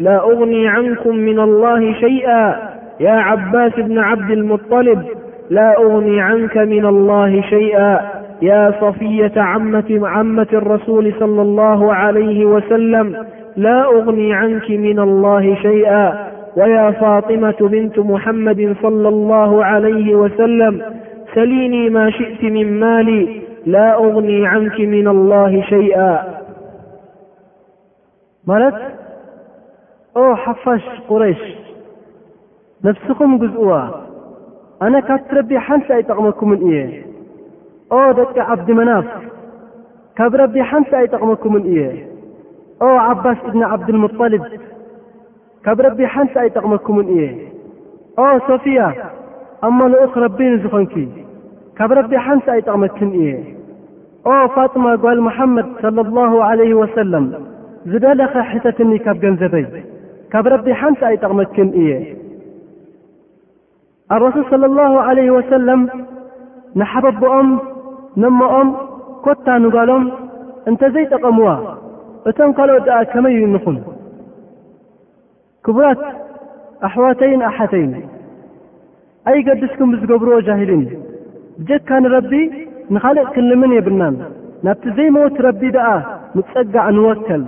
لا أغني عنكم من الله شيئا يا عباس بن عبد المطلب لا أغني عنك من الله شيئا يا صفية عمة الرسول - صلى الله عليه وسلم لا أغني عنك من الله شيئا ويا فاطمة بنت محمد - صلى الله عليه وسلم سليني ما شئت من مالي لا أغني عنك من الله شيئا ማለት ኦ ሓፋሽ ቁረይሽ ነብስኹም ግዝእዋ ኣነ ካብቲ ረቢ ሓንቲ ኣይጠቕመኩምን እየ ኦ ደቂ ዓብዲ መናፍ ካብ ረቢ ሓንቲ ኣይጠቕመኩምን እየ ኦ ዓባስ ኢብኒ ዓብዱልሙጠሊብ ካብ ረቢ ሓንቲ ኣይጠቕመኩምን እየ ኦ ሶፍያ ኣሞ ልኡኽ ረቢ ንዝኾንኪ ካብ ረቢ ሓንቲ ኣይጠቕመክን እየ ኦ ፋጥማ ጓል መሓመድ ሰለላሁ ዓለይሂ ወሰለም ዝደለኸ ሕተትኒ ካብ ገንዘበይ ካብ ረቢ ሓንቲ ኣይጠቕመክን እየ ኣረሱል ሰለ ላሁ ዓለይህ ወሰለም ንሓበቦኦም ነሞኦም ኮታ ንጓሎም እንተ ዘይጠቐምዋ እቶም ካልኦት ደኣ ከመይ እዩ እንኹን ክቡራት ኣሕዋተይን ኣሓተይን ኣይገድስኩም ብዝገብርዎ ጃሂሊን ብጀካ ንረቢ ንኻልእ ክንልምን የብልናን ናብቲ ዘይመውት ረቢ ደኣ ንጸጋዕ ንወከል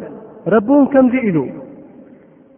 ረቢ እውን ከምዚ ኢሉ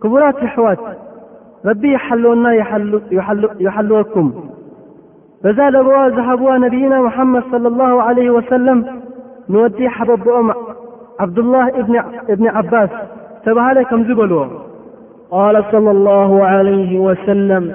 قبلات يحوات ربي حلونا يحلوكم فزال ب زهبو نبينا محمد صلى الله عليه وسلم نود حببؤم عبدالله بن عباس سبهل كمزبلو قال صلى الله عليه وسلم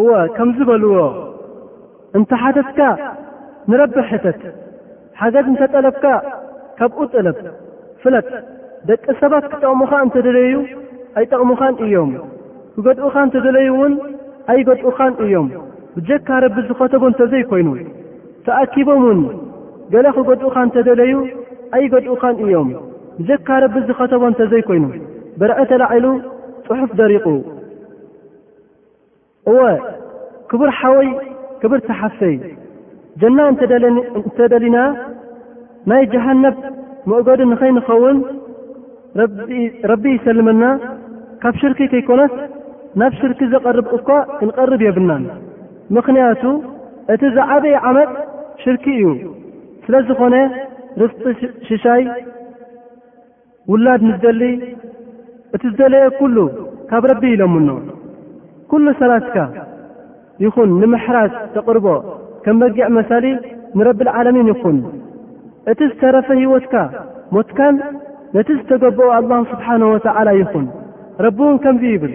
እወ ከምዚ በልዎ እንተ ሓተትካ ንረቢ ሕተት ሓገዝ እንተ ጠለብካ ካብኡ ጥለብ ፍለጥ ደቂ ሰባት ክጠቕሙኻ እንተ ደለዩ ኣይጠቕሙኻን እዮም ክገድኡኻ እንተ ደለዩ ውን ኣይገድኡኻን እዮም ብጀካ ረቢ ዝኸተቦ እንተ ዘይኮይኑ ተኣኪቦም ውን ገለ ክገድኡኻ እንተ ደለዩ ኣይገድኡኻን እዮም ብጀካ ረቢ ዝኸተቦ እንተ ዘይኮይኑ በርዒ ተላዒሉ ጽሑፍ ደሪቑ እወ ክቡር ሓወይ ክብርቲ ሓፍተይ ጀና እንተደሊና ናይ ጀሃነብ መእጎዲ ንኸይንኸውን ረቢ ይሰልመና ካብ ሽርኪ ከይኮነስ ናብ ሽርኪ ዘቐርብ እኳ ክንቐርብ የብልናን ምኽንያቱ እቲ ዝዓበየ ዓመፅ ሽርኪ እዩ ስለዝኾነ ርስጢ ሽሻይ ውላድ ምስ ደሊ እቲ ዝደለየ ኩሉ ካብ ረቢ ይለምኖ ኩሉ ሰላትካ ይኹን ንምሕራስ ተቕርቦ ከም በጊዕ መሳሊ ንረቢ ልዓለሚን ይኹን እቲ ዝተረፈ ህይወትካ ሞትካን ነቲ ዝተገበኦ ኣላሁ ስብሓነሁ ወተዓላ ይኹን ረቢ እውን ከምዚ ይብል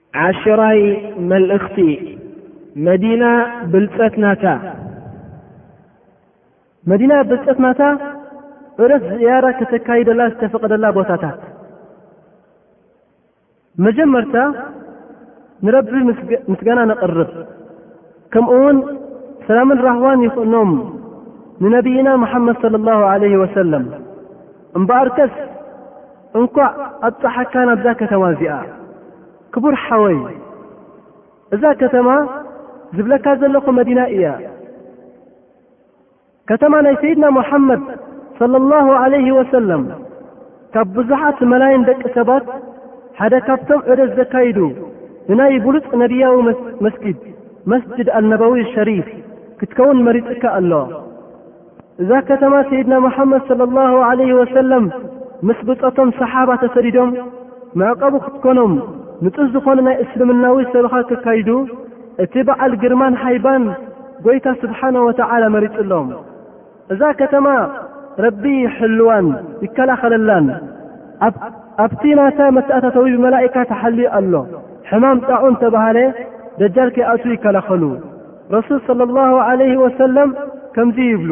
ዓሽራይ መልእኽቲ መዲና ብልፀት ናታ መዲና ብልፀት ናታ ዑደት ዝያራ ከተካይደላ ዝተፈቐደላ ቦታታት መጀመርታ ንረቢ ምስጋና ነቕርብ ከምኡውን ሰላምን ራህዋን ይኹኖም ንነብይና መሓመድ صለ ላሁ ዓለይህ ወሰለም እምበኣርከስ እንኳዕ ኣብፀሓካ ናብዛ ከተማ እዚኣ ክቡር ሓወይ እዛ ከተማ ዝብለካ ዘለኹ መዲና እያ ከተማ ናይ ሰይድና ሙሓመድ ሰለላሁ ዓለይሂ ወሰለም ካብ ብዙሓት መላይን ደቂ ሰባት ሓደ ካብቶም ዑደት ዘካይዱ ንናይ ብሉፅ ነቢያዊ መስጊድ መስጅድ ኣልነበዊ ሸሪፍ ክትከውን መሪፅካ ኣሎ እዛ ከተማ ሰይድና ሙሓመድ ሰለላሁ ዓለይሂ ወሰለም ምስ ብፆቶም ሰሓባ ተሰዲዶም መዕቀቡ ክትኮኖም ንፁህ ዝኾነ ናይ እስልምናዊ ሰበኻ ከካይዱ እቲ በዓል ግርማን ሃይባን ጎይታ ስብሓነ ወተዓላ መሪጽሎም። እዛ ከተማ ረቢ ይሕልዋን ይከላኸለላን። ኣብ ኣብቲ ናታ መተኣታተዊ ብመላኢካ ተሓልዩ ኣሎ። ሕማም ጣዑን ተባህለ ደጃል ከይኣትዉ ይከላኸሉ። ረሱል ሰለላሁ ዓለይሂ ወሰለም ከምዚ ይብሉ።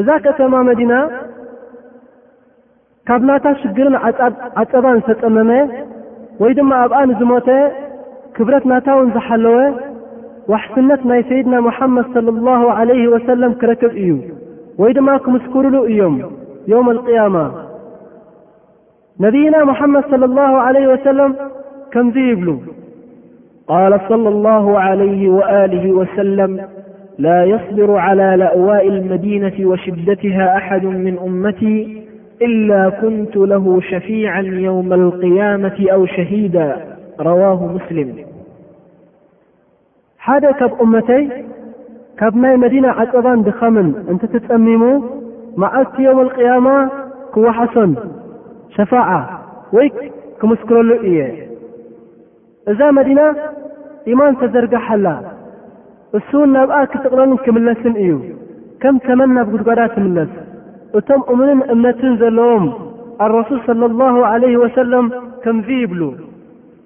እዛ ከተማ መዲና ካብ ናታ ሽግርን ዓጸባን ዝተጸመመ ወይ ድማ ኣብኣ ንዝሞተ ክብረት ናታውን ዝሓለወ ዋሕስነት ናይ ሰይድና ሙሓመድ صለ ላሁ ዓለይህ ወሰለም ክረክብ እዩ ወይ ድማ ክምስክሩሉ እዮም የውም ኣልቅያማ نبينا محمد صلى الله عليه وسلم كمزي يبلو قال صلى الله عليه وآله وسلم - لا يصبر على لأواء المدينة وشدتها أحد من أمتي إلا كنت له شفيعا يوم القيامة أو شهيدا ረዋሁ ሙስልም ሓደ ካብ ኡመተይ ካብ ናይ መዲና ዓጸባን ድኻምን እንትትጸሚሙ መዓልቲ ዮውም ኣልቅያማ ክወሓሶን ሸፋዓ ወይ ክምስክረሉ እየ እዛ መዲና ኢማን ተዘርጋሓላ እሱውን ናብኣ ክጥቕለልን ክምለስን እዩ ከም ተመን ናብ ጉድጓዳ ትምለስ እቶም እሙንን እምነትን ዘለዎም ኣረሱል ሰለላሁ ዓለይሂ ወሰለም ከምዚ ይብሉ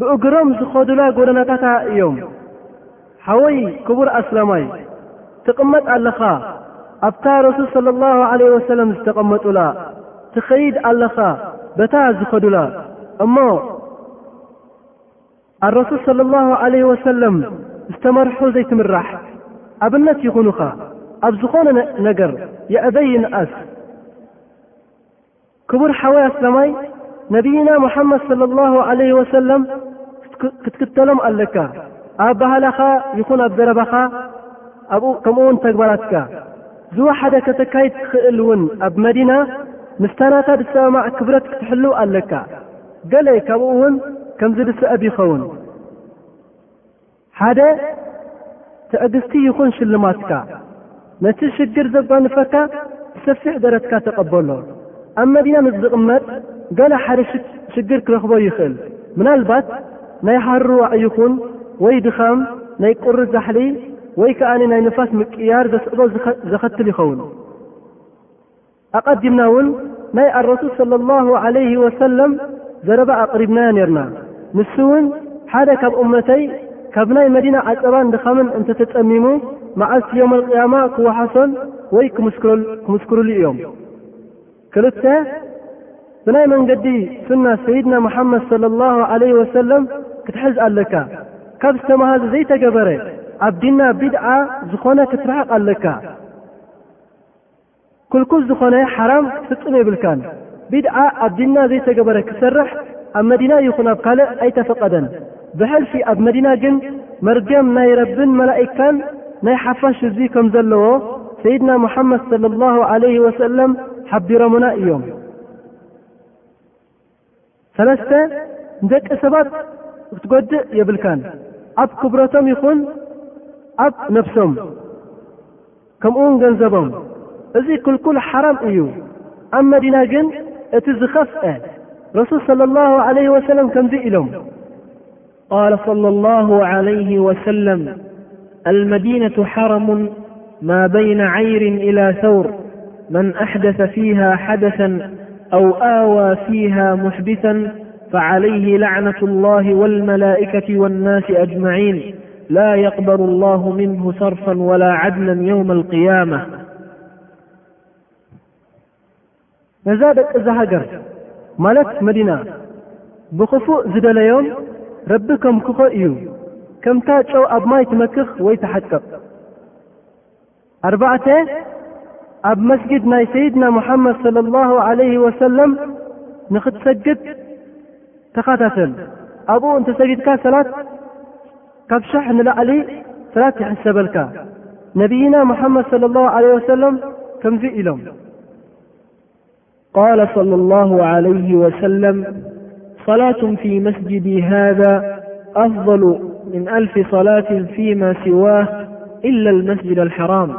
ብእግሮም ዝኸዱላ ጎደናታታ እዮም። ሓወይ ክቡር ኣስላማይ ትቕመጥ ኣለኻ ኣብታ ረሱል ሰለላሁ ዓለይሂ ወሰለም ዝተቐመጡላ፣ ትኸይድ ኣለኻ በታ ዝኸዱላ እሞ ኣረሱል ሰለላሁ ዓለይሂ ወሰለም ዝተመርሑ ዘይትምራሕ ኣብነት ይኹኑኻ ኣብ ዝኾነ ነገር የዕበ ይንኣስ። ክቡር ሓወይ ኣስላማይ ነብይና ሙሓመድ ሰለሏሁ ዓለይሂ ወሰለም ክትክተሎም ኣለካ ኣብ ኣባህላኻ ይኹን ኣብ ዘረባኻ ከምኡውን ተግባራትካ ዝወሓደ ከተካይድ ትኽእል እውን ኣብ መዲና ምስታ ናታ ዝሰማማዕ ክብረት ክትሕልው ኣለካ ገለ ካብኡ እውን ከምዚ ዝስዕብ ይኸውን ሓደ ትዕግስቲ ይኹን ሽልማትካ፣ ነቲ ሽግር ዘጓንፈካ ብሰፊሕ ደረትካ ተቐበሎ። ኣብ መዲና ምስ ዝቕመጥ ገለ ሓደ ሽግር ክረኽቦ ይኽእል፣ ምናልባት ናይ ሃሩር ዋዒ ይኹን ወይ ድኻም፣ ናይ ቁሪ ዛሕሊ ወይ ከኣ ናይ ንፋስ ምቅይያር ዘስዕቦ ዘኸትል ይኸውን። ኣቐዲምና እውን ናይ ኣረሱል ሰለላሁ ዓለይሂ ወሰለም ዘረባ ኣቕሪብናዮ ኔርና። ንሱ እውን ሓደ ካብ ኡመተይ ካብ ናይ መዲና ዓጸባን ድኻምን እንተተጸሚሙ መዓልቲ የውመል ቂያማ ክወሓሶን ወይ ክምስክሩሉ እዮም። ክልተ ብናይ መንገዲ ሱና ሰይድና መሓመድ ሰለላሁ ዓለይሂ ወሰለም ክትሕዝ ኣለካ። ካብ ዝተመሃዘ ዘይተገበረ ኣብ ዲንና ቢድዓ ዝኾነ ክትርሕቕ ኣለካ። ክልኩል ዝኾነ ሓራም ክትፍጽም የብልካን። ቢድዓ ኣብ ዲንና ዘይተገበረ ክሰርሕ ኣብ መዲና ይኹን ኣብ ካልእ ኣይተፈቐደን። ብሕልፊ ኣብ መዲና ግን መርገም ናይ ረብን መላኢካን ናይ ሓፋሽ ህዝቢ ከም ዘለዎ ሰይድና ሙሓመድ ሰለላሁ ዓለይሂ ወሰለም ሓቢሮሙና እዮም። ሰለስተ፣ ንደቂ ሰባት ክትጎድእ የብልካን፣ ኣብ ክብረቶም ይኹን ኣብ ነብሶም ከምኡውን ገንዘቦም፣ እዚ ክልኩል ሓራም እዩ፣ ኣብ መዲና ግን እቲ ዝኸፍኣ፣ ረሱል ሰለላሁ ዓለይሂ ወሰለም ከምዚ ኢሎም። قال صلى الله عليه وسلم - المدينة حرم ما بين عير إلى ثور من أحدث فيها حدثا أو آوى فيها محبثا فعليه لعنة الله والملئكة والناس أጅمعيን لا يقበل الله منه صርፍا ولا عድلا يوم القيامة ነዛ ደቂ እዛ ሃገር ማለት መዲና ብኽፉእ ዝደለዮም ረቢ ከምክኾ እዩ ከምታ ጨው ኣብ ማይ ትመክኽ ወይ ትሓቅቕ ኣርባዕተ ኣብ መስጊድ ናይ ሰይድና ሙሓመድ ሰለ ላሁ ዓለይህ ወሰለም ንኽትሰግድ ተኻታተል ኣብኡ እንተሰጊድካ ሰላት كب شح نلعل صلاة يحسبلك نبينا محمد صلى الله عليه وسلم كمز إلم قال صلى الله عليه وسلم - صلاة في مسجدي هذا أفضل من ألف صلاة فيما سواه إلا المسجد الحرام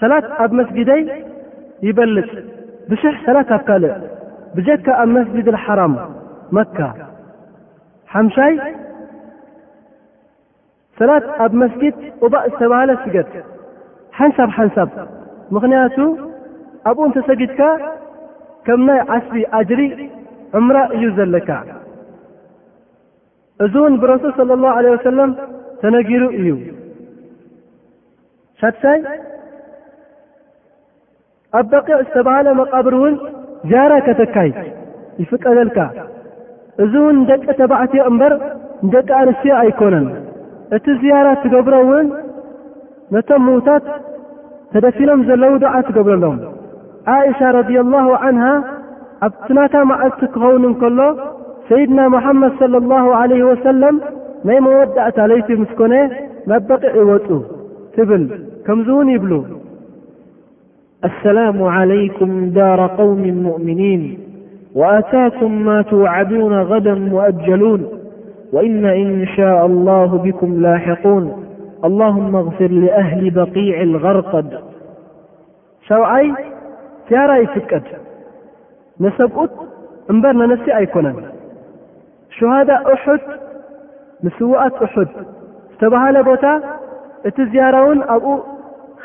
ሰላት ኣብ መስጊደይ ይበልጽ ብሽሕ ሰላት ኣብ ካልእ ብጀካ ኣብ መስጂድል ሓራም፣ መካ። ሓምሻይ፣ ሰላት ኣብ መስጊድ ቁባእ ዝተባህለ ስገድ ሓንሳብ ሓንሳብ ምኽንያቱ ኣብኡ እንተሰጊድካ ከም ናይ ዓስቢ ኣጅሪ ዑምራ እዩ ዘለካ። እዚ እውን ብረሱል صለ ላه ለ ወሰለም ተነጊሩ እዩ ሻድሳይ ኣብ በቂዕ ዝተባሃለ መቃብር እውን ዚያራ ከተካይድ ይፍቀደልካ እዚ እውን ንደቂ ተባዕትዮ እምበር ንደቂ ኣንስትዮ ኣይኮነን እቲ ዝያራ ትገብሮ እውን ነቶም ምዉታት ተደፊኖም ዘለዉ ዱዓ ትገብረሎም። ዓኢሻ ረዲየላሁ ዓንሃ ኣብቲ ናታ መዓልቲ ክኸውን እንከሎ ሰይድና ሙሓመድ ሰለላሁ ዓለይሂ ወሰለም ናይ መወዳእታ ለይቲ ምስ ኮነ ናብ በቂዕ ይወጹ ትብል። ከምዚ እውን ይብሉ። السلام عليكم دار قوم مؤمنين وآتاكم ما توعدون غدا مؤجلون وإن إن شاء الله بكم لاحقون اللهم اغفر لأهل بقيع الغرقد شوعي زيري فقد نسبقت نبر ننسي أيكنن ሹሃዳ ኡሑድ፣ ንስዉኣት ኡሑድ፣ ዝተባህለ ቦታ እቲ ዝያራውን ኣብኡ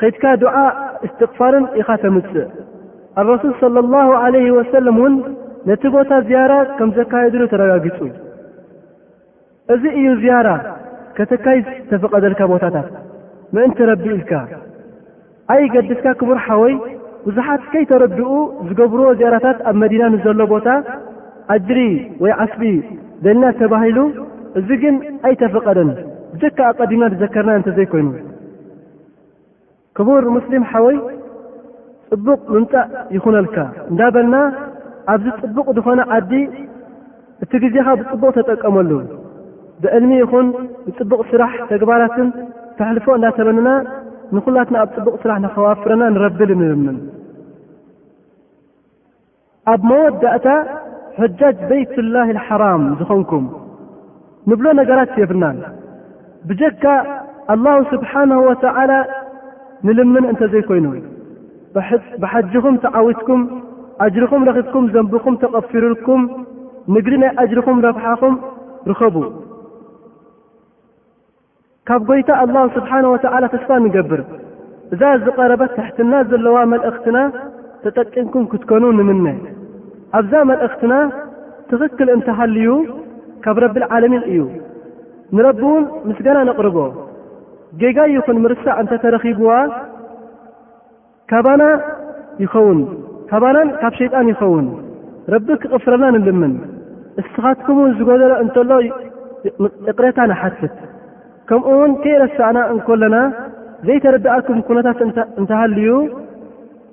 ኸይድካ ዱዓ እስትቕፋርን ኢኻ ተምጽእ። ኣረሱል ሰለላሁ ዓለይሂ ወሰለም እውን ነቲ ቦታ ዝያራ ከም ዘካየድሉ ተረጋጊጹ። እዚ እዩ ዝያራ ከተካይድ ዝተፈቐደልካ ቦታታት ምእንቲ ረቢ ኢልካ። ኣይገድስካ ክቡር ሓወይ ብዙሓት ከይተረድኡ ዝገብርዎ ዝያራታት ኣብ መዲና ንዘሎ ቦታ ኣጅሪ ወይ ዓስቢ ደልናል ተባሂሉ እዚ ግን ኣይተፈቀደን ብጀካ ኣቀዲምና ዝዘከርና እንተዘይኮይኑ ክቡር ሙስሊም ሓወይ ጽቡቅ ምምጻእ ይኹነልካ እንዳበልና ኣብዚ ጽቡቅ ዝኾነ ዓዲ እቲ ግዜኻ ብጽቡቕ ተጠቀመሉ። ብዕልሚ ይኹን ብጽቡቕ ስራሕ ተግባራትን ተሕልፎ እንዳተመነና ንኹላትና ኣብ ጽቡቕ ስራሕ ንኸዋፍረና ንረብል ንልምን። ኣብ መወዳእታ ሑጃጅ በይትላሂል ሓራም ዝኾንኩም ንብሎ ነገራት የብልናን። ብጀካ ኣላሁ ስብሓነሁ ወተዓላ ንልምን እንተዘይኮይኑ ብሓጅኹም ተዓዊትኩም ኣጅርኹም ረኺብኩም ዘንብኹም ተቐፊሩልኩም ንግዲ ናይ ኣጅርኹም ረብሓኹም ርኸቡ ካብ ጎይታ ኣላሁ ስብሓነ ወተዓላ ተስፋ ንገብር እዛ ዝቐረበት ትሕትና ዘለዋ መልእኽትና ተጠቂምኩም ክትከኑ ንምነ ኣብዛ መልእኽትና ትኽክል እንተሃልዩ ካብ ረቢልዓለሚን እዩ ንረቢ እውን ምስጋና ነቕርቦ ጌጋ ይኹን ምርሳዕ እንተ ተረኺብዋ ካባና ይኸውን ካባናን ካብ ሸይጣን ይኸውን ረቢ ክቕፍረልና ንልምን እስኻትኩም እውን ዝጎደሎ እንተሎ ይቕሬታ ንሓትት ከምኡ እውን ከይረሳዕና እንከለና ዘይተረድኣኩም ኩነታት እንተሃልዩ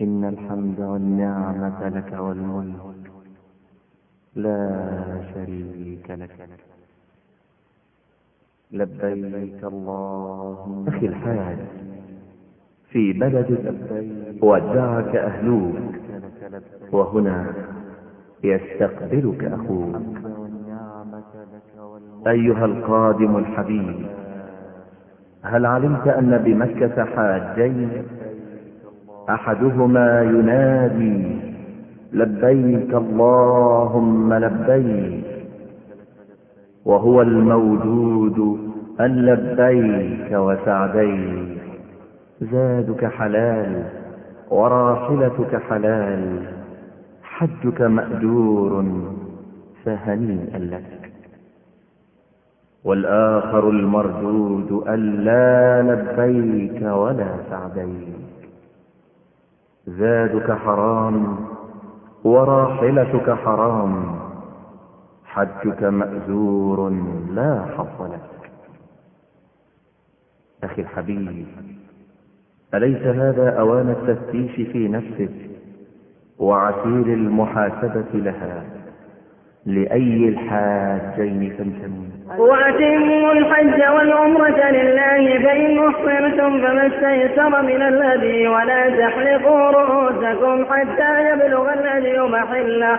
إن الحمد والنعمة لك والملك لا شريك لكلبيك اللهمخ الحاج في بلد ودعك أهلووهنا يستقبلك أخوك أيها القادم الحبيب هل علمت أن بمكة حاجي أحدهما ينادي لبيك اللهم لبيك وهو الموجود أن لبيك وسعديك زادك حلال وراحلتك حلال حجك مأذور فهنيء لك والآخر المردود أنلا لبيك ولا سعديك زادك حرام وراحلتك حرام حجك مأذور لا حظ لك أخي الحبيب أليس هذا أوان التفتيش في نفسك وعسير المحاسبة لها لأي الحاجي تنتمو وأتموا الحج والعمرة لله فإن أحصرتم فما استيسر من الهدي ولا تحلقوا رؤوسكم حتى يبلغ الهدي بحلة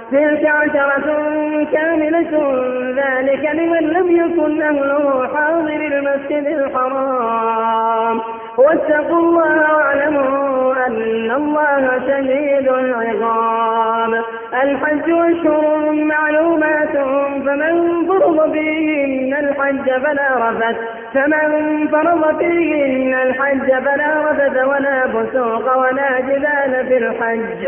تلك عشرة كاملة ذلك لمن لم يكن أهله حاضر المسجد الحرام واتقوا الله واعلموا أن الله سجيد اعقام الحج واشهر معلوماته فمن فرض فيهن الحج فلا رفث ولا بسوق ولا جدال في الحج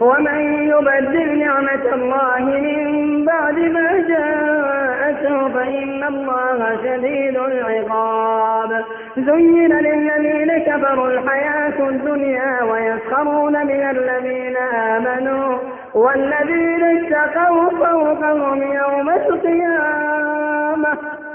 ومن يبدل نعمة الله من بعد ما جاءته فإن الله شديد العقاب زين للذين كفر الحياة الدنيا ويسخرون من الين والذين اتقوا فوقهم